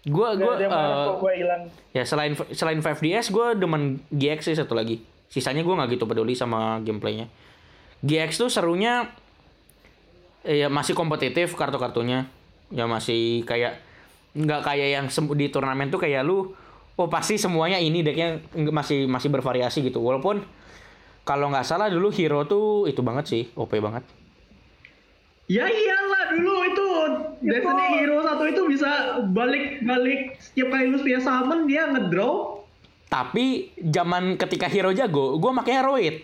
Speaker 2: Nggak
Speaker 1: gua
Speaker 2: ada yang marah
Speaker 1: eh,
Speaker 2: kok gue hilang.
Speaker 1: ya selain selain 5DS gue demen GX sih satu lagi. Sisanya gue nggak gitu peduli sama gameplaynya. GX tuh serunya eh, ya masih kompetitif kartu-kartunya. Ya masih kayak nggak kayak yang di turnamen tuh kayak lu oh pasti semuanya ini decknya masih masih bervariasi gitu. Walaupun kalau nggak salah dulu hero tuh itu banget sih, OP banget.
Speaker 3: Ya iyalah dulu itu Destiny Hero satu itu bisa balik-balik setiap kali lu punya summon dia ngedraw.
Speaker 1: Tapi zaman ketika hero jago, gue makanya heroid.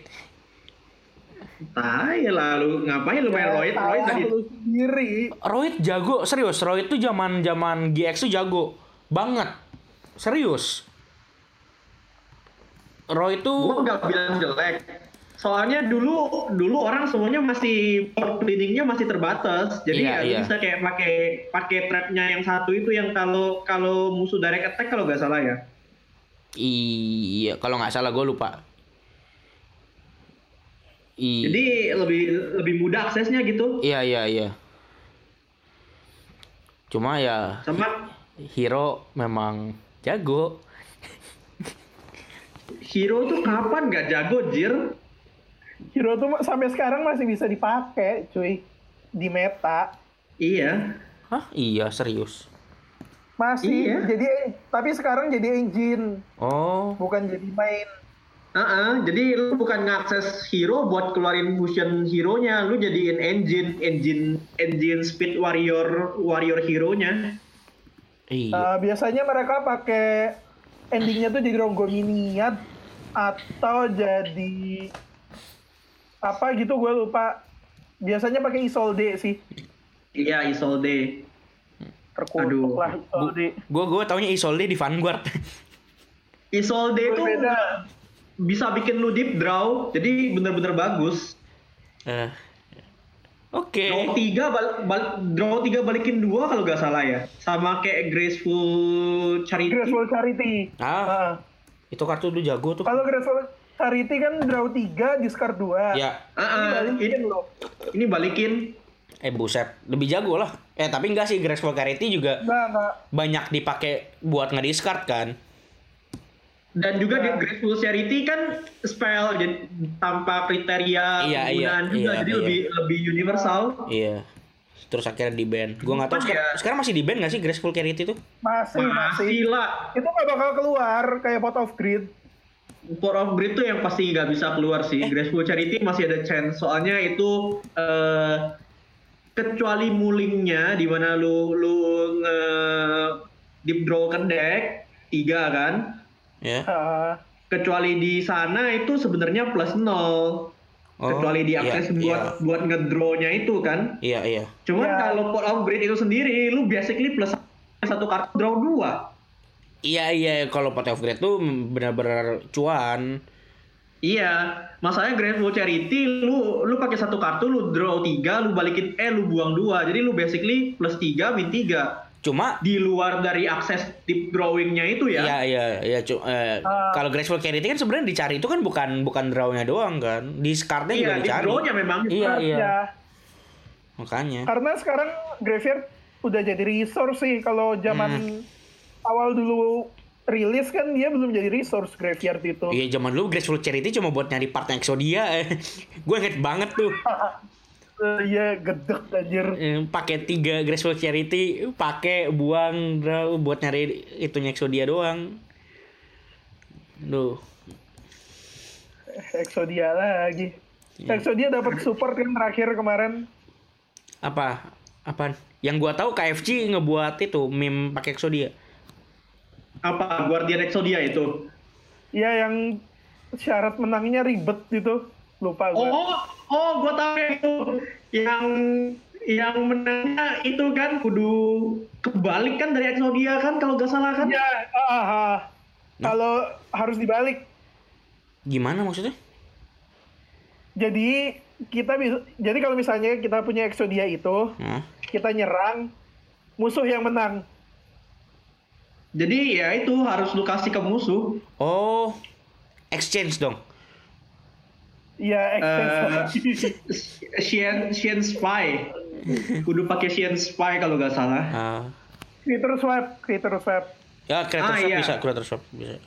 Speaker 3: Tai lah lu ngapain lu main Royd? Royd
Speaker 2: Salah
Speaker 3: tadi
Speaker 2: lu sendiri.
Speaker 1: Royd jago, serius. Royd tuh zaman zaman GX tuh jago banget. Serius. Royd
Speaker 3: gua
Speaker 1: tuh
Speaker 3: nggak bilang jelek. Soalnya dulu dulu orang semuanya masih port bleedingnya masih terbatas. Jadi
Speaker 1: Iya,
Speaker 3: ya
Speaker 1: iya.
Speaker 3: bisa kayak pakai pakai trapnya yang satu itu yang kalau kalau musuh direct attack kalau nggak salah ya.
Speaker 1: iya, kalau nggak salah gue lupa. I-
Speaker 3: Jadi lebih lebih mudah aksesnya gitu.
Speaker 1: Iya iya iya. Cuma ya
Speaker 3: Sama
Speaker 1: hero memang jago.
Speaker 3: hero tuh kapan nggak jago jir?
Speaker 2: Hero tuh sampai sekarang masih bisa dipakai, cuy. Di meta.
Speaker 3: Iya.
Speaker 1: Hah? Iya serius.
Speaker 2: Masih
Speaker 3: Iya.
Speaker 2: jadi tapi sekarang jadi engine,
Speaker 1: Oh.
Speaker 2: bukan jadi main.
Speaker 3: Ah, jadi lu bukan ngakses hero buat keluarin fusion hero-nya, lu jadiin engine, engine, engine speed warrior, warrior hero-nya.
Speaker 1: Iya.
Speaker 2: Uh, biasanya mereka pakai endingnya tuh jadi Rongominiad atau jadi apa gitu gue lupa. Biasanya pakai Isolde sih.
Speaker 3: Iya, Isolde.
Speaker 2: Terkutuk
Speaker 3: Aduh.
Speaker 2: lah Isolde.
Speaker 1: Gue gue taunya Isolde di Vanguard.
Speaker 3: Isolde itu bisa bikin lu deep draw, jadi bener-bener bagus.
Speaker 1: Eh. Oke.
Speaker 3: Draw tiga, bal, bal- draw tiga balikin dua kalau nggak salah ya, sama kayak graceful charity.
Speaker 2: Graceful Charity.
Speaker 1: Ah.
Speaker 2: Ah.
Speaker 1: Itu kartu lu jago tuh.
Speaker 2: Kalau Graceful Charity kan draw 3, discard 2.
Speaker 1: Ya.
Speaker 3: Ah,
Speaker 2: Ini
Speaker 3: ah,
Speaker 2: balikin
Speaker 3: ini,
Speaker 2: loh.
Speaker 3: ini balikin.
Speaker 1: Eh buset, lebih jago lah. Eh tapi enggak sih Graceful Carity juga
Speaker 2: Enggak, enggak.
Speaker 1: banyak dipakai buat nge-discard kan.
Speaker 3: Dan juga
Speaker 2: Iya.
Speaker 3: di Grateful Charity kan spell jadi tanpa kriteria
Speaker 1: Iya,
Speaker 3: penggunaan
Speaker 1: iya,
Speaker 3: juga,
Speaker 1: iya,
Speaker 3: jadi
Speaker 1: iya.
Speaker 3: lebih lebih universal.
Speaker 1: Iya. Terus akhirnya di ban. Gua nggak tahu sekarang,
Speaker 3: ya-
Speaker 1: sekarang masih di ban nggak sih Graceful Carity tuh?
Speaker 2: Masih, masih.
Speaker 3: Masih lah.
Speaker 2: Itu nggak bakal keluar kayak Pot of Greed.
Speaker 3: Port of Grid tuh yang pasti nggak bisa keluar sih. Graceful Charity masih ada chance. Soalnya itu eh, kecuali mulingnya di mana lu lu nge deep draw ke deck tiga kan.
Speaker 1: Ya.
Speaker 2: Ah,
Speaker 3: Kecuali di sana itu sebenarnya plus nol.
Speaker 1: Oh,
Speaker 3: kecuali di akses
Speaker 1: iya,
Speaker 3: buat buat ngedrawnya itu kan.
Speaker 1: Iya iya.
Speaker 3: Cuman
Speaker 2: Ya.
Speaker 3: kalau Port of Grid itu sendiri, lu basically plus satu kartu draw dua.
Speaker 1: Iya iya kalau Pot of Great tuh benar-benar cuan.
Speaker 3: Iya, masalahnya Grateful Charity, lu lu pakai satu kartu, lu draw tiga, lu balikin eh lu buang dua, jadi lu basically plus tiga min tiga.
Speaker 1: Cuma
Speaker 3: Di luar dari akses deep drawingnya itu ya.
Speaker 1: Iya iya iya cu- eh,
Speaker 2: Ah.
Speaker 1: kalau Graceful Carity kan sebenarnya dicari itu kan bukan bukan drawnya doang kan. Di cardnya
Speaker 3: Iya,
Speaker 1: juga
Speaker 3: deep
Speaker 1: dicari.
Speaker 3: drawnya memang.
Speaker 1: Iya iya.
Speaker 2: ya.
Speaker 1: Makanya.
Speaker 2: Karena sekarang Graveyard udah jadi resource sih. Kalau zaman awal dulu rilis kan dia belum jadi resource Graveyard itu.
Speaker 1: Iya zaman dulu Graceful Charity cuma buat nyari partnya Exodia. Gue inget banget tuh.
Speaker 2: Iya, gedek anjir.
Speaker 1: Eh, pakai tiga Graceful Charity, pakai buang draw buat nyari itunya Exodia doang. Duh.
Speaker 2: Exodia lagi.
Speaker 1: Iya.
Speaker 2: Exodia dapat support kan terakhir kemarin.
Speaker 1: Apa? Apaan? Yang gua tahu KFC ngebuat itu meme pakai Exodia.
Speaker 3: Apa Guardian Exodia itu?
Speaker 2: Iya yang syarat menangnya ribet gitu. Lupa gue.
Speaker 3: Oh, oh, gua tahu yang itu. Yang yang menangnya itu kan kudu kebalik kan dari Exodia kan kalau nggak salah kan?
Speaker 2: Iya, ah. Kalau harus dibalik.
Speaker 1: Gimana maksudnya?
Speaker 2: Jadi kita bisa jadi kalau misalnya kita punya Exodia itu,
Speaker 1: Hah?
Speaker 2: kita nyerang musuh yang menang.
Speaker 3: Jadi ya itu harus lu kasih ke musuh.
Speaker 1: Oh, exchange dong.
Speaker 2: Iya, exchange.
Speaker 3: Eh, Sien Sien Spy. Kudu pakai Sien Spy kalau nggak salah.
Speaker 1: Ah.
Speaker 2: creator swap, creator swap.
Speaker 1: ya creator
Speaker 3: Ah,
Speaker 1: swap
Speaker 3: iya.
Speaker 1: bisa, creator swap bisa.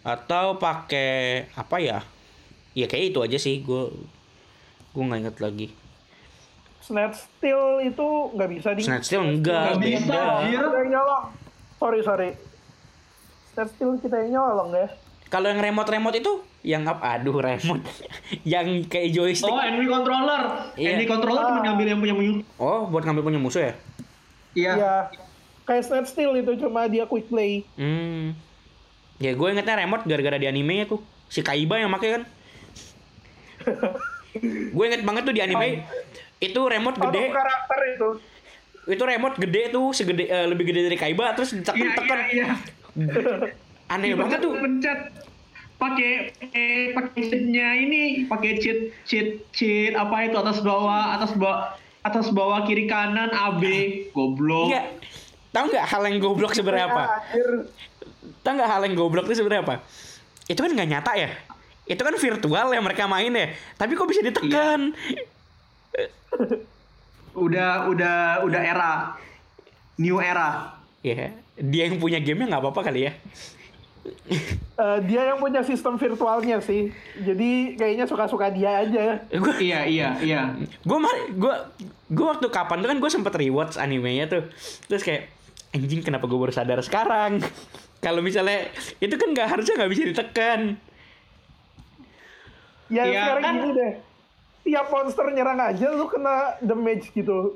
Speaker 1: Atau pakai apa ya? Ya kayak itu aja sih. Gue gue nggak inget lagi.
Speaker 2: Snatch Steal itu nggak bisa di
Speaker 1: Snatch Steal enggak,
Speaker 3: Nggak bisa.
Speaker 2: Kita yang nyolong. Sorry, sorry. Snatch Steal kita yang nyolong ya.
Speaker 1: Kalau yang remote-remote itu yang apa? Aduh, remote. yang kayak joystick.
Speaker 3: Oh, enemy controller.
Speaker 1: Iya.
Speaker 3: Enemy controller cuma ngambil yang punya musuh.
Speaker 1: Oh, buat ngambil punya musuh ya?
Speaker 3: Iya.
Speaker 2: Iya. Kayak Snatch Steal itu cuma dia quick play.
Speaker 1: Hmm. Ya gue ingetnya remote gara-gara di animenya tuh. Si Kaiba yang make kan? Gue inget banget tuh di anime itu remote
Speaker 2: of
Speaker 1: gede,
Speaker 2: karakter itu.
Speaker 1: itu remote gede tuh segede eh, lebih gede dari Kaiba terus
Speaker 3: Iya,
Speaker 1: ditekan-tekan.
Speaker 3: iya, iya.
Speaker 1: Aneh banget tuh.
Speaker 3: Pencet pakai eh, pakai cheatnya ini pakai cheat cheat cheat apa itu atas bawah atas bawah atas bawah kiri kanan AB goblok
Speaker 1: Iya. Tahu nggak hal yang goblok sebenarnya apa? Tahu nggak hal yang goblok itu sebenarnya apa? Itu kan nggak nyata ya. Itu kan virtual yang mereka main ya. Tapi kok bisa ditekan?
Speaker 3: udah udah udah era new era
Speaker 1: Ya, dia yang punya gamenya nggak apa-apa kali ya.
Speaker 2: Eh, dia yang punya sistem virtualnya sih. Jadi kayaknya suka-suka dia aja.
Speaker 1: Gue
Speaker 3: iya iya iya
Speaker 1: gue gue gue waktu kapan tuh kan gue sempet rewatch animenya tuh terus kayak anjing kenapa gue baru sadar sekarang kalau misalnya itu kan nggak harusnya nggak bisa ditekan
Speaker 2: Ya
Speaker 3: Iya,
Speaker 2: sekarang
Speaker 3: kan?
Speaker 2: gini deh. Tiap monster nyerang aja lu kena damage gitu.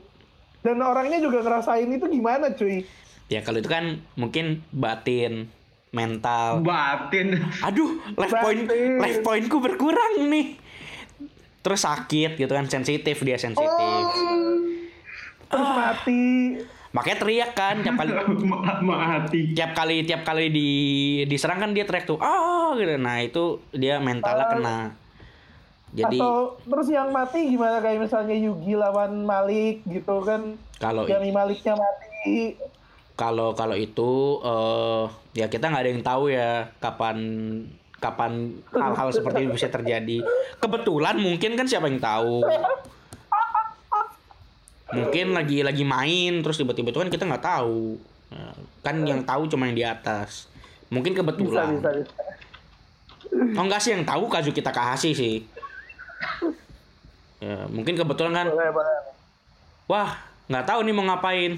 Speaker 2: Dan orangnya juga ngerasain itu gimana cuy?
Speaker 1: ya kalau itu kan mungkin batin mental.
Speaker 3: Batin.
Speaker 1: Aduh life point life pointku berkurang nih. Terus sakit gitu kan sensitif dia sensitif.
Speaker 2: Terus
Speaker 1: Ah.
Speaker 2: mati.
Speaker 1: makanya teriak kan tiap kali
Speaker 3: Ma- mati.
Speaker 1: tiap kali tiap kali di diserang kan dia teriak tuh ah gitu. Nah itu dia mentalnya kena. Jadi
Speaker 2: Atau terus yang mati gimana? Kayak misalnya Yugi lawan Malik gitu kan.
Speaker 1: kalau
Speaker 2: Yang Maliknya mati.
Speaker 1: Kalau kalau itu eh ya kita nggak ada yang tahu ya kapan kapan hal-hal seperti itu bisa terjadi. Kebetulan mungkin kan siapa yang tahu. Mungkin lagi lagi main terus tiba-tiba itu kan kita nggak tahu. Nah, kan yang tahu cuma yang di atas. Mungkin
Speaker 2: Bisa,
Speaker 1: kebetulan.
Speaker 2: Bisa, bisa.
Speaker 1: oh enggak sih yang tahu Kazuki Takahashi sih. Ya, mungkin kebetulan kan.
Speaker 2: Boleh, boleh.
Speaker 1: wah nggak tahu nih mau ngapain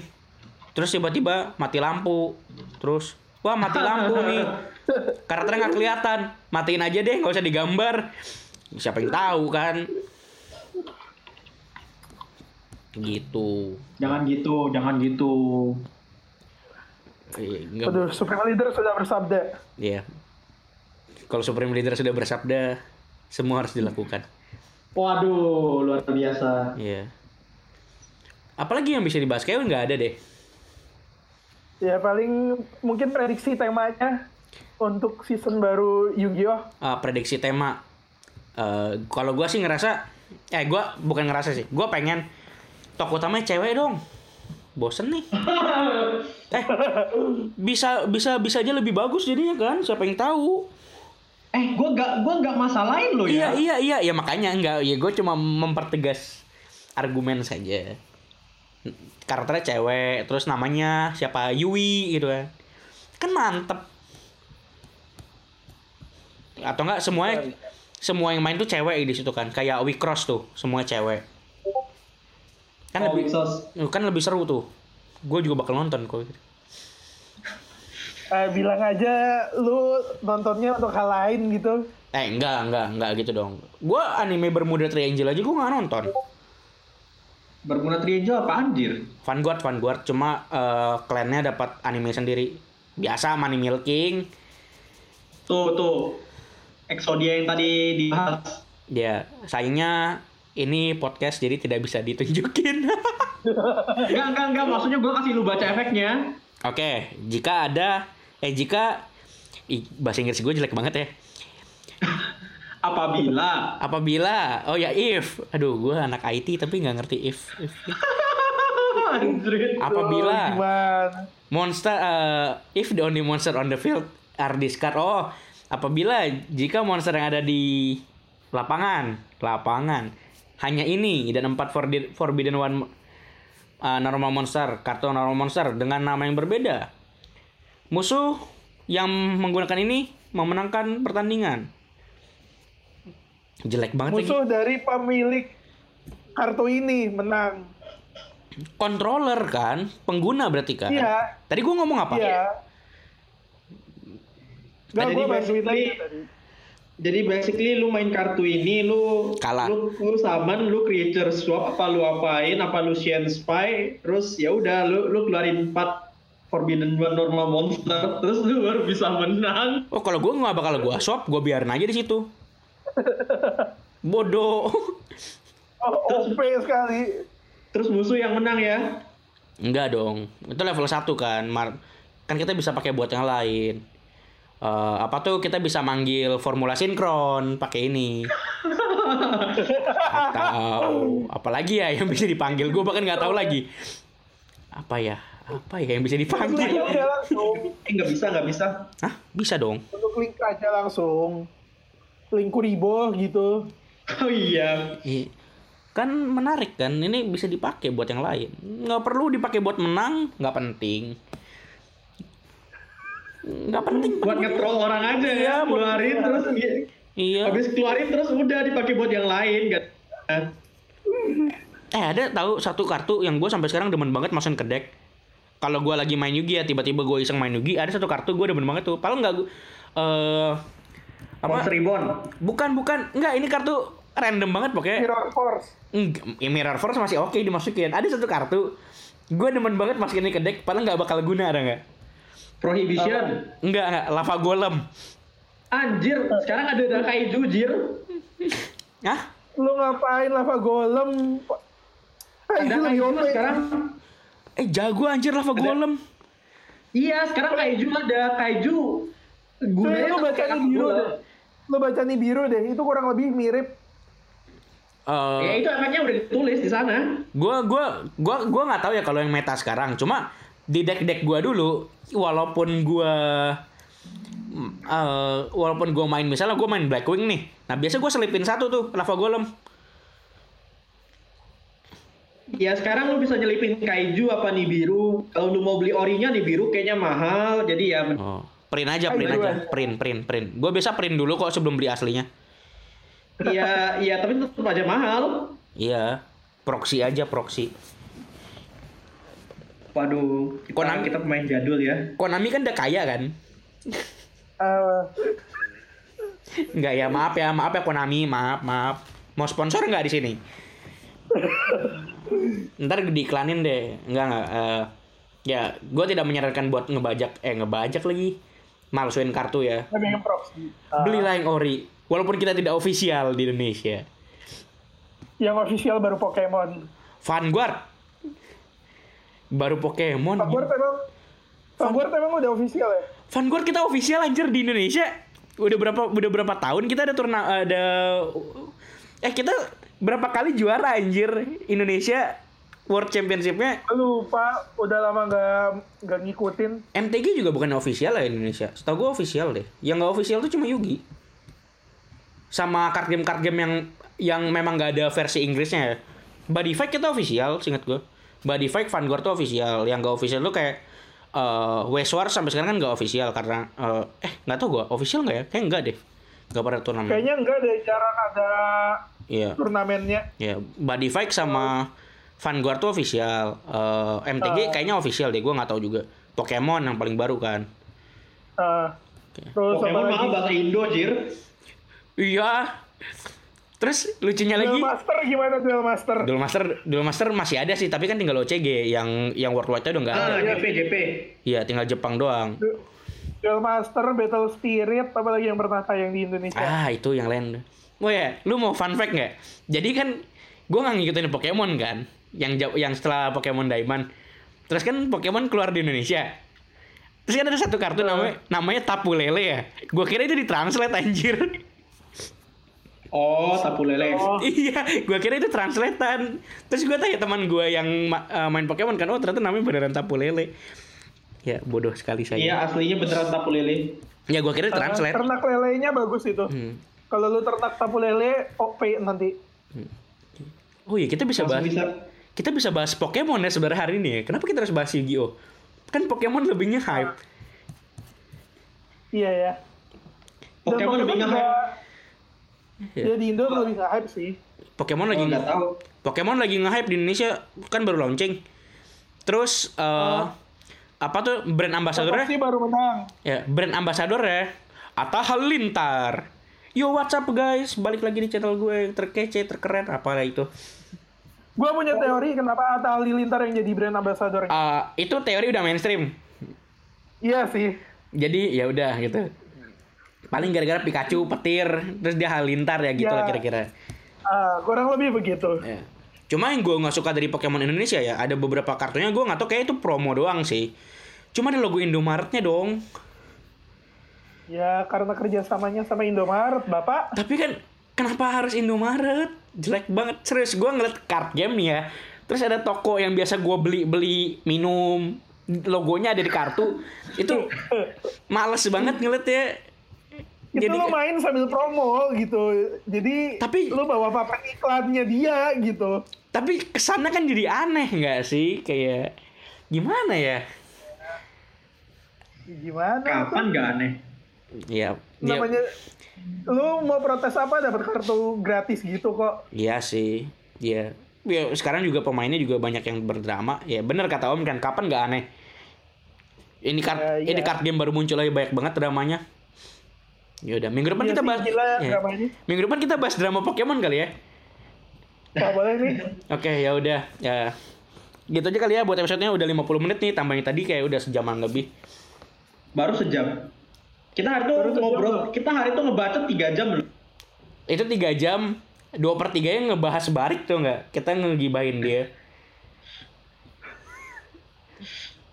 Speaker 1: terus tiba-tiba mati lampu. Terus wah mati lampu nih. Karakternya nggak kelihatan. Matiin aja deh nggak usah digambar. Siapa yang tahu kan? Gitu.
Speaker 3: Jangan gitu jangan gitu.
Speaker 1: Eh, nggak
Speaker 2: Aduh, Supreme Leader sudah bersabda.
Speaker 1: ya kalau Supreme Leader sudah bersabda semua harus dilakukan.
Speaker 3: Waduh luar biasa.
Speaker 1: Iya. Apalagi yang bisa dibahas? Kayak nggak ada deh.
Speaker 2: Ya paling mungkin prediksi temanya untuk season baru Yu-Gi-Oh!
Speaker 1: Ah, prediksi tema. Eh, kalau gua sih ngerasa, eh gua bukan ngerasa sih, gua pengen tokoh utamanya cewek dong. Bosen nih. eh, bisa bisa bisa aja lebih bagus jadinya kan? Siapa yang tahu?
Speaker 3: eh gua gak gua gak masalahin lo
Speaker 1: Iya
Speaker 3: ya
Speaker 1: iya iya ya makanya enggak ya gue cuma mempertegas argumen saja. Karakternya cewek, terus namanya siapa Yui gitu kan. Kan mantep. Atau enggak semuanya semua yang main tuh cewek di situ kan. Kayak Wicross tuh, semua cewek. Kan
Speaker 3: Oh,
Speaker 1: lebih
Speaker 3: Wixos.
Speaker 1: kan lebih seru tuh. Gue juga bakal nonton kok.
Speaker 2: Eh, bilang aja lu nontonnya untuk hal lain gitu.
Speaker 1: Eh enggak enggak enggak gitu dong. Gue anime Bermuda Triangle aja gue nggak nonton.
Speaker 3: Bermuda Triangle apa anjir?
Speaker 1: Vanguard, Vanguard cuma eh, klannya dapat anime sendiri. Biasa Money Milking,
Speaker 3: tuh tuh. Exodia yang tadi dibahas.
Speaker 1: Dia sayangnya ini podcast jadi tidak bisa ditunjukin.
Speaker 3: enggak enggak enggak maksudnya gua kasih lu baca efeknya.
Speaker 1: Oke, jika ada eh jika Ih, bahasa Inggris gue jelek banget ya.
Speaker 3: Apabila
Speaker 1: Apabila oh ya if, aduh gue anak IT tapi nggak ngerti if. if.
Speaker 3: Anjrit.
Speaker 1: Apabila
Speaker 2: Gimana?
Speaker 1: monster eh, if the only monster on the field are discard oh apabila jika monster yang ada di lapangan lapangan hanya ini dan empat forbidden one eh, normal monster kartu normal monster dengan nama yang berbeda musuh yang menggunakan ini memenangkan pertandingan jelek banget lagi
Speaker 2: Musuh dari pemilik kartu ini menang.
Speaker 1: controller kan pengguna berarti kan
Speaker 2: Iya.
Speaker 1: tadi gua ngomong apa
Speaker 2: Iya. Gak,
Speaker 3: Jadi
Speaker 2: gue bantuin
Speaker 3: basically-
Speaker 2: aja tadi.
Speaker 3: Jadi basically lu main kartu ini lu
Speaker 1: Kalah.
Speaker 3: lu lu summon, lu creature swap apa lu apain, apa lu Shen Spy, terus ya udah lu lu keluarin 4 Forbidden One normal monster, terus lu baru bisa menang.
Speaker 1: Oh kalau gue nggak bakal gue swap, gue biarin aja di situ. Bodoh.
Speaker 2: Oh, OP sekali.
Speaker 3: Terus musuh yang menang ya.
Speaker 1: Enggak dong. Itu level 1 kan. Mar- kan kita bisa pakai buat yang lain. Eh, apa tuh kita bisa manggil formula sinkron pakai ini. Atau apalagi ya yang bisa dipanggil gue bahkan nggak tahu lagi. Apa ya? Apa ya yang bisa dipanggil?
Speaker 2: aja langsung.
Speaker 3: Eh nggak bisa nggak bisa.
Speaker 1: Hah? Bisa dong.
Speaker 2: Untuk link aja langsung. Link Kuribo gitu.
Speaker 3: Oh iya.
Speaker 1: Kan menarik kan, ini bisa dipakai buat yang lain. Nggak perlu dipakai buat menang, nggak penting. Nggak penting.
Speaker 3: Buat nge-troll orang aja ya.
Speaker 1: Iya, buat-
Speaker 3: Keluarin terus.
Speaker 1: Iya.
Speaker 3: Habis keluarin terus udah dipakai buat yang lain. Gak.
Speaker 1: Eh ada tahu satu kartu yang gue sampai sekarang demen banget masukin ke deck. Kalau gue lagi main Yugi ya tiba-tiba gue iseng main Yugi, ada satu kartu gue demen banget tuh. Padahal nggak gue eh apa?
Speaker 3: Reborn.
Speaker 1: Bukan bukan, nggak ini kartu random banget pokoknya.
Speaker 2: Mirror Force.
Speaker 1: Enggak, ya Mirror Force masih oke dimasukin. Ada satu kartu gue demen banget masukin ini ke deck, padahal nggak bakal guna ada nggak?
Speaker 3: Prohibition.
Speaker 1: Enggak, enggak, lava golem.
Speaker 3: Anjir, sekarang ada ada kaiju jir.
Speaker 1: Hah?
Speaker 2: Lu ngapain lava golem?
Speaker 3: Ada
Speaker 2: Kaiju lagi
Speaker 3: kaiju
Speaker 2: OP.
Speaker 3: sekarang.
Speaker 1: Eh jago anjir lava golem.
Speaker 3: Iya, sekarang kaiju ada kaiju. Gunanya
Speaker 2: lu baca biru Lu baca nih biru deh. Itu kurang lebih mirip.
Speaker 1: Eh,
Speaker 3: Ya itu efeknya udah ditulis di sana.
Speaker 1: gua gua gua gua nggak tahu ya kalau yang meta sekarang cuma di deck deck gua dulu walaupun gua mm, eh, walaupun gua main misalnya gua main Blackwing nih nah biasa gua selipin satu tuh lava golem
Speaker 3: Ya sekarang lu bisa nyelipin kaiju apa nih biru. Kalau lu mau beli orinya nih biru kayaknya mahal. Jadi ya
Speaker 1: oh print aja print
Speaker 2: Ayo,
Speaker 1: aja. Print print print. Gua biasa print dulu kok sebelum beli aslinya.
Speaker 3: Iya, iya tapi tetap aja mahal.
Speaker 1: iya. Proxy aja proxy.
Speaker 3: Waduh, kita,
Speaker 1: Konami-
Speaker 3: kita pemain jadul ya.
Speaker 1: Konami kan udah kaya kan?
Speaker 2: Eh,
Speaker 1: Enggak ya maaf ya maaf ya Konami. Maaf maaf. Mau sponsor nggak di sini? Ntar diiklanin deh. Enggak enggak eh, ya gue tidak menyarankan buat ngebajak eh ngebajak lagi malsuin kartu ya.
Speaker 2: Ah,
Speaker 1: belilah yang ori. Walaupun kita tidak official di Indonesia.
Speaker 2: Yang official baru Pokemon.
Speaker 1: Vanguard. Baru Pokemon.
Speaker 2: Vanguard emang Vanguard emang udah official ya?
Speaker 1: Vanguard kita official anjir di Indonesia. Udah berapa udah berapa tahun kita ada turna ada eh kita berapa kali juara anjir Indonesia World Championship-nya
Speaker 2: Lupa, udah lama nggak nggak ngikutin.
Speaker 1: MTG juga bukan official lah Indonesia. Setahu gue official deh. Yang nggak official tuh cuma Yugi. Sama card game card game yang yang memang nggak ada versi Inggrisnya ya. Body Fight kita official, singkat gue. Body Fight Vanguard tuh official. Yang nggak official tuh kayak Westward sampai sekarang kan nggak official karena eh, eh nggak tahu gue official nggak ya? Kayak enggak deh. Nggak pada turnamen.
Speaker 2: Kayaknya enggak deh, jarang ada
Speaker 1: Iya.
Speaker 2: turnamennya.
Speaker 1: Ya, Body Fight sama Vanguard tuh official. Eh, MTG kayaknya official deh, gue nggak tahu juga. Pokemon yang paling baru kan.
Speaker 2: Ah, terus apa
Speaker 3: Pokemon
Speaker 2: lagi?
Speaker 3: mahal bahasa Indo, Jir.
Speaker 1: Iya. Terus lucunya lagi,
Speaker 2: Duel Master gimana Duel Master?
Speaker 1: Duel Master, Duel Master masih ada sih, tapi kan tinggal OCG yang yang worldwide udah nggak ada.
Speaker 3: Ah, JP, JP.
Speaker 1: Iya, tinggal Jepang doang.
Speaker 2: Du- Duel Master, Battle Spirit, apa lagi yang pernah tayang di Indonesia?
Speaker 1: Ah, itu yang lain. Oh ya, lu mau fun fact nggak? Jadi kan gue nggak ngikutin Pokemon kan, yang jauh- yang setelah Pokemon Diamond. Terus kan Pokemon keluar di Indonesia. Terus kan ada satu kartu namanya namanya Tapu Lele ya. Gue kira itu ditranslate anjir.
Speaker 3: Oh, sapu lele.
Speaker 2: Oh,
Speaker 1: iya, gue kira itu translatean. Terus gue tanya teman gue yang ma- eh, main Pokemon kan, oh ternyata namanya beneran Tapu Lele. Ya bodoh sekali saya.
Speaker 3: Iya, aslinya beneran sapu lele.
Speaker 1: Ya gue kira
Speaker 2: ternak,
Speaker 1: translate.
Speaker 2: ternak lelenya bagus itu.
Speaker 1: Hmm.
Speaker 2: Kalau lu ternak tapu lele, OP nanti.
Speaker 1: Oh iya kita bisa bahas.
Speaker 3: Langsung bisa
Speaker 1: Kita bisa bahas Pokemon ya sebenarnya hari ini ya. Kenapa kita harus bahas Yu-Gi-Oh? Kan Pokemon lebihnya hype.
Speaker 2: Iya ya.
Speaker 3: Pokemon lebih
Speaker 2: juga-
Speaker 3: nge-hype.
Speaker 2: Ya di Indo lebih nge-hype sih.
Speaker 1: Pokemon
Speaker 3: Oh,
Speaker 1: lagi
Speaker 3: nggak tahu.
Speaker 1: Pokemon lagi nge-hype di Indonesia kan baru launching. Terus eh apa tuh brand ambassadornya?
Speaker 2: Pasti baru menang.
Speaker 1: Ya, brand ambassadornya Atta Halilintar. Yo, what's up guys? Balik lagi di channel gue terkece, terkeren, apalah itu.
Speaker 2: Gua punya teori kenapa Atta Halilintar yang jadi brand ambassador.
Speaker 1: Eh, itu teori udah mainstream.
Speaker 2: Iya sih.
Speaker 1: Jadi ya udah gitu. Paling gara-gara Pikachu petir, terus dia Halilintar ya gitu
Speaker 2: Ya.
Speaker 1: lah kira-kira.
Speaker 2: Ah, kurang lebih begitu.
Speaker 1: Ya. Cuma yang gue nggak suka dari Pokemon Indonesia ya, ada beberapa kartunya gue nggak tahu kayak itu promo doang sih. Cuma ada logo Indomaretnya dong.
Speaker 2: Ya karena kerjasamanya sama Indomaret, Bapak.
Speaker 1: Tapi kan kenapa harus Indomaret? Jelek banget. Serius gue ngeliat card game nih ya. Terus ada toko yang biasa gue beli-beli minum. Logonya ada di kartu. Itu males banget ngeliat ya.
Speaker 2: Itu
Speaker 1: Jadi-
Speaker 2: lo main sambil promo gitu. Jadi
Speaker 1: Tapi-
Speaker 2: lo bawa papan iklannya dia gitu.
Speaker 1: Tapi kesannya kan jadi aneh nggak sih? Kayak gimana ya?
Speaker 2: Gimana?
Speaker 3: Kapan nggak aneh?
Speaker 1: Ya, ya
Speaker 2: Namanya lo mau protes apa dapat kartu gratis gitu kok.
Speaker 1: Iya sih, iya. Ya, sekarang juga pemainnya juga banyak yang berdrama. Ya bener kata Om kan, kapan nggak aneh? Ini card,
Speaker 2: Ya, iya.
Speaker 1: ini card game baru muncul lagi banyak banget dramanya. Ya udah, minggu depan
Speaker 2: Iya
Speaker 1: kita
Speaker 2: sih,
Speaker 1: bahas.
Speaker 2: gila
Speaker 1: ya. Minggu depan kita bahas drama Pokemon kali ya.
Speaker 2: Gak boleh nih.
Speaker 1: Oke, ya udah. Ya. Gitu aja kali ya buat episode-nya udah 50 menit nih, tambahin tadi kayak udah sejaman lebih.
Speaker 3: Baru sejam. Kita hari itu ngobrol, kita hari itu ngebacot 3 jam loh.
Speaker 1: Itu tiga jam, dua per tiga yang ngebahas barik tuh nggak? Kita ngegibahin dia.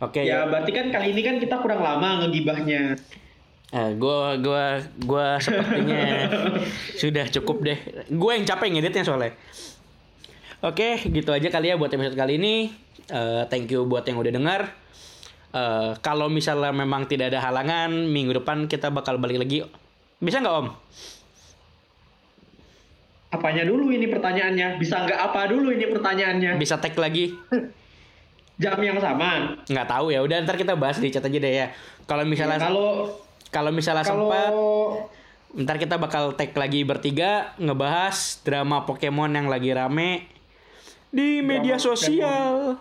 Speaker 1: Oke
Speaker 3: Ya berarti kan kali ini kan kita kurang lama ngegibahnya.
Speaker 1: Eh, gua gua gua sepertinya sudah cukup deh. Gue yang capek ngeditnya soalnya. Oke, gitu aja kali ya buat episode kali ini. Eh, thank you buat yang udah dengar. Eh, kalau misalnya memang tidak ada halangan, minggu depan kita bakal balik lagi. Bisa nggak Om?
Speaker 3: Apanya dulu ini pertanyaannya? Bisa nggak apa dulu ini pertanyaannya?
Speaker 1: Bisa tag lagi?
Speaker 3: Jam yang sama.
Speaker 1: Nggak tahu ya. Udah ntar kita bahas di chat aja deh ya. Kalau misalnya
Speaker 3: Kalau
Speaker 1: kalau misalnya sempat
Speaker 3: kalau
Speaker 1: Ntar kita bakal tag lagi bertiga ngebahas drama Pokemon yang lagi rame di media sosial.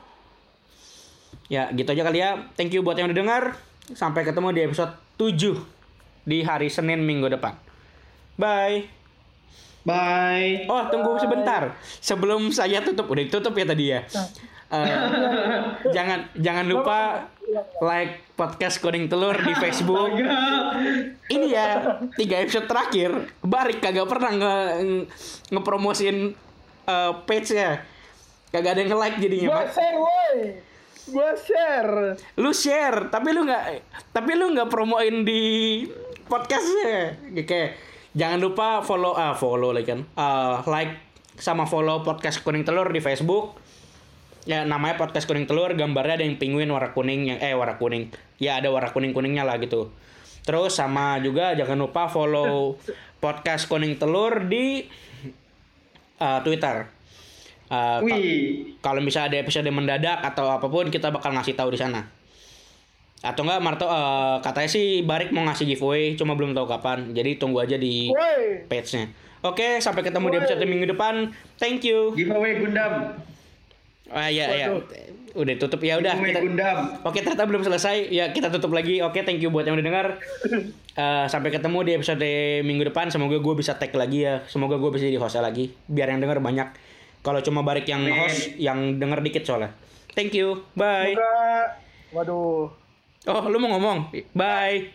Speaker 1: Ya, gitu aja kali ya. Thank you buat yang udah dengar. Sampai ketemu di episode 7 di hari Senin minggu depan. Bye.
Speaker 3: bye.
Speaker 1: Oh, tunggu sebentar. Sebelum saya tutup, udah ditutup ya tadi ya. Eh, jangan jangan lupa like podcast Kuning Telur di Facebook. Ini ya tiga episode terakhir Barik kagak pernah nge, nge- ngepromosin eh, page-nya Kagak ada yang nge-like jadinya
Speaker 2: Gua
Speaker 1: Mak.
Speaker 2: share woi. Gua share.
Speaker 1: Lu share Tapi lu nggak Tapi lu nggak promoin di podcastnya. Kayak Jangan lupa follow ah follow lagi kan. Eh, Like sama follow podcast Kuning Telur di Facebook. Ya namanya podcast kuning telur gambarnya ada yang penguin warna kuning yang eh warna kuning. Ya ada warna kuning kuningnya lah gitu. Terus sama juga jangan lupa follow podcast kuning telur di uh, Twitter Uh,
Speaker 3: Wih,
Speaker 1: kalau misalnya ada episode mendadak atau apa pun kita bakal ngasih tahu di sana atau enggak Marto uh, katanya sih Barik mau ngasih giveaway cuma belum tahu kapan jadi tunggu aja di page-nya oke sampai ketemu di episode minggu depan thank you
Speaker 3: giveaway Gundam.
Speaker 1: Ah ya ya. Udah tutup ya udah
Speaker 3: giveaway
Speaker 1: kita
Speaker 3: Gundam.
Speaker 1: Oke, ternyata belum selesai. Ya, kita tutup lagi. Oke, thank you buat yang udah dengar. Eh, sampai ketemu di episode minggu depan. Semoga gue bisa tag lagi ya. Semoga gue bisa jadi host lagi. Biar yang denger banyak. Kalau cuma Barik yang
Speaker 3: Amin.
Speaker 1: host, yang denger dikit soalnya. Thank you. Bye.
Speaker 2: Semoga- Waduh.
Speaker 1: Oh, lu mau ngomong? Bye.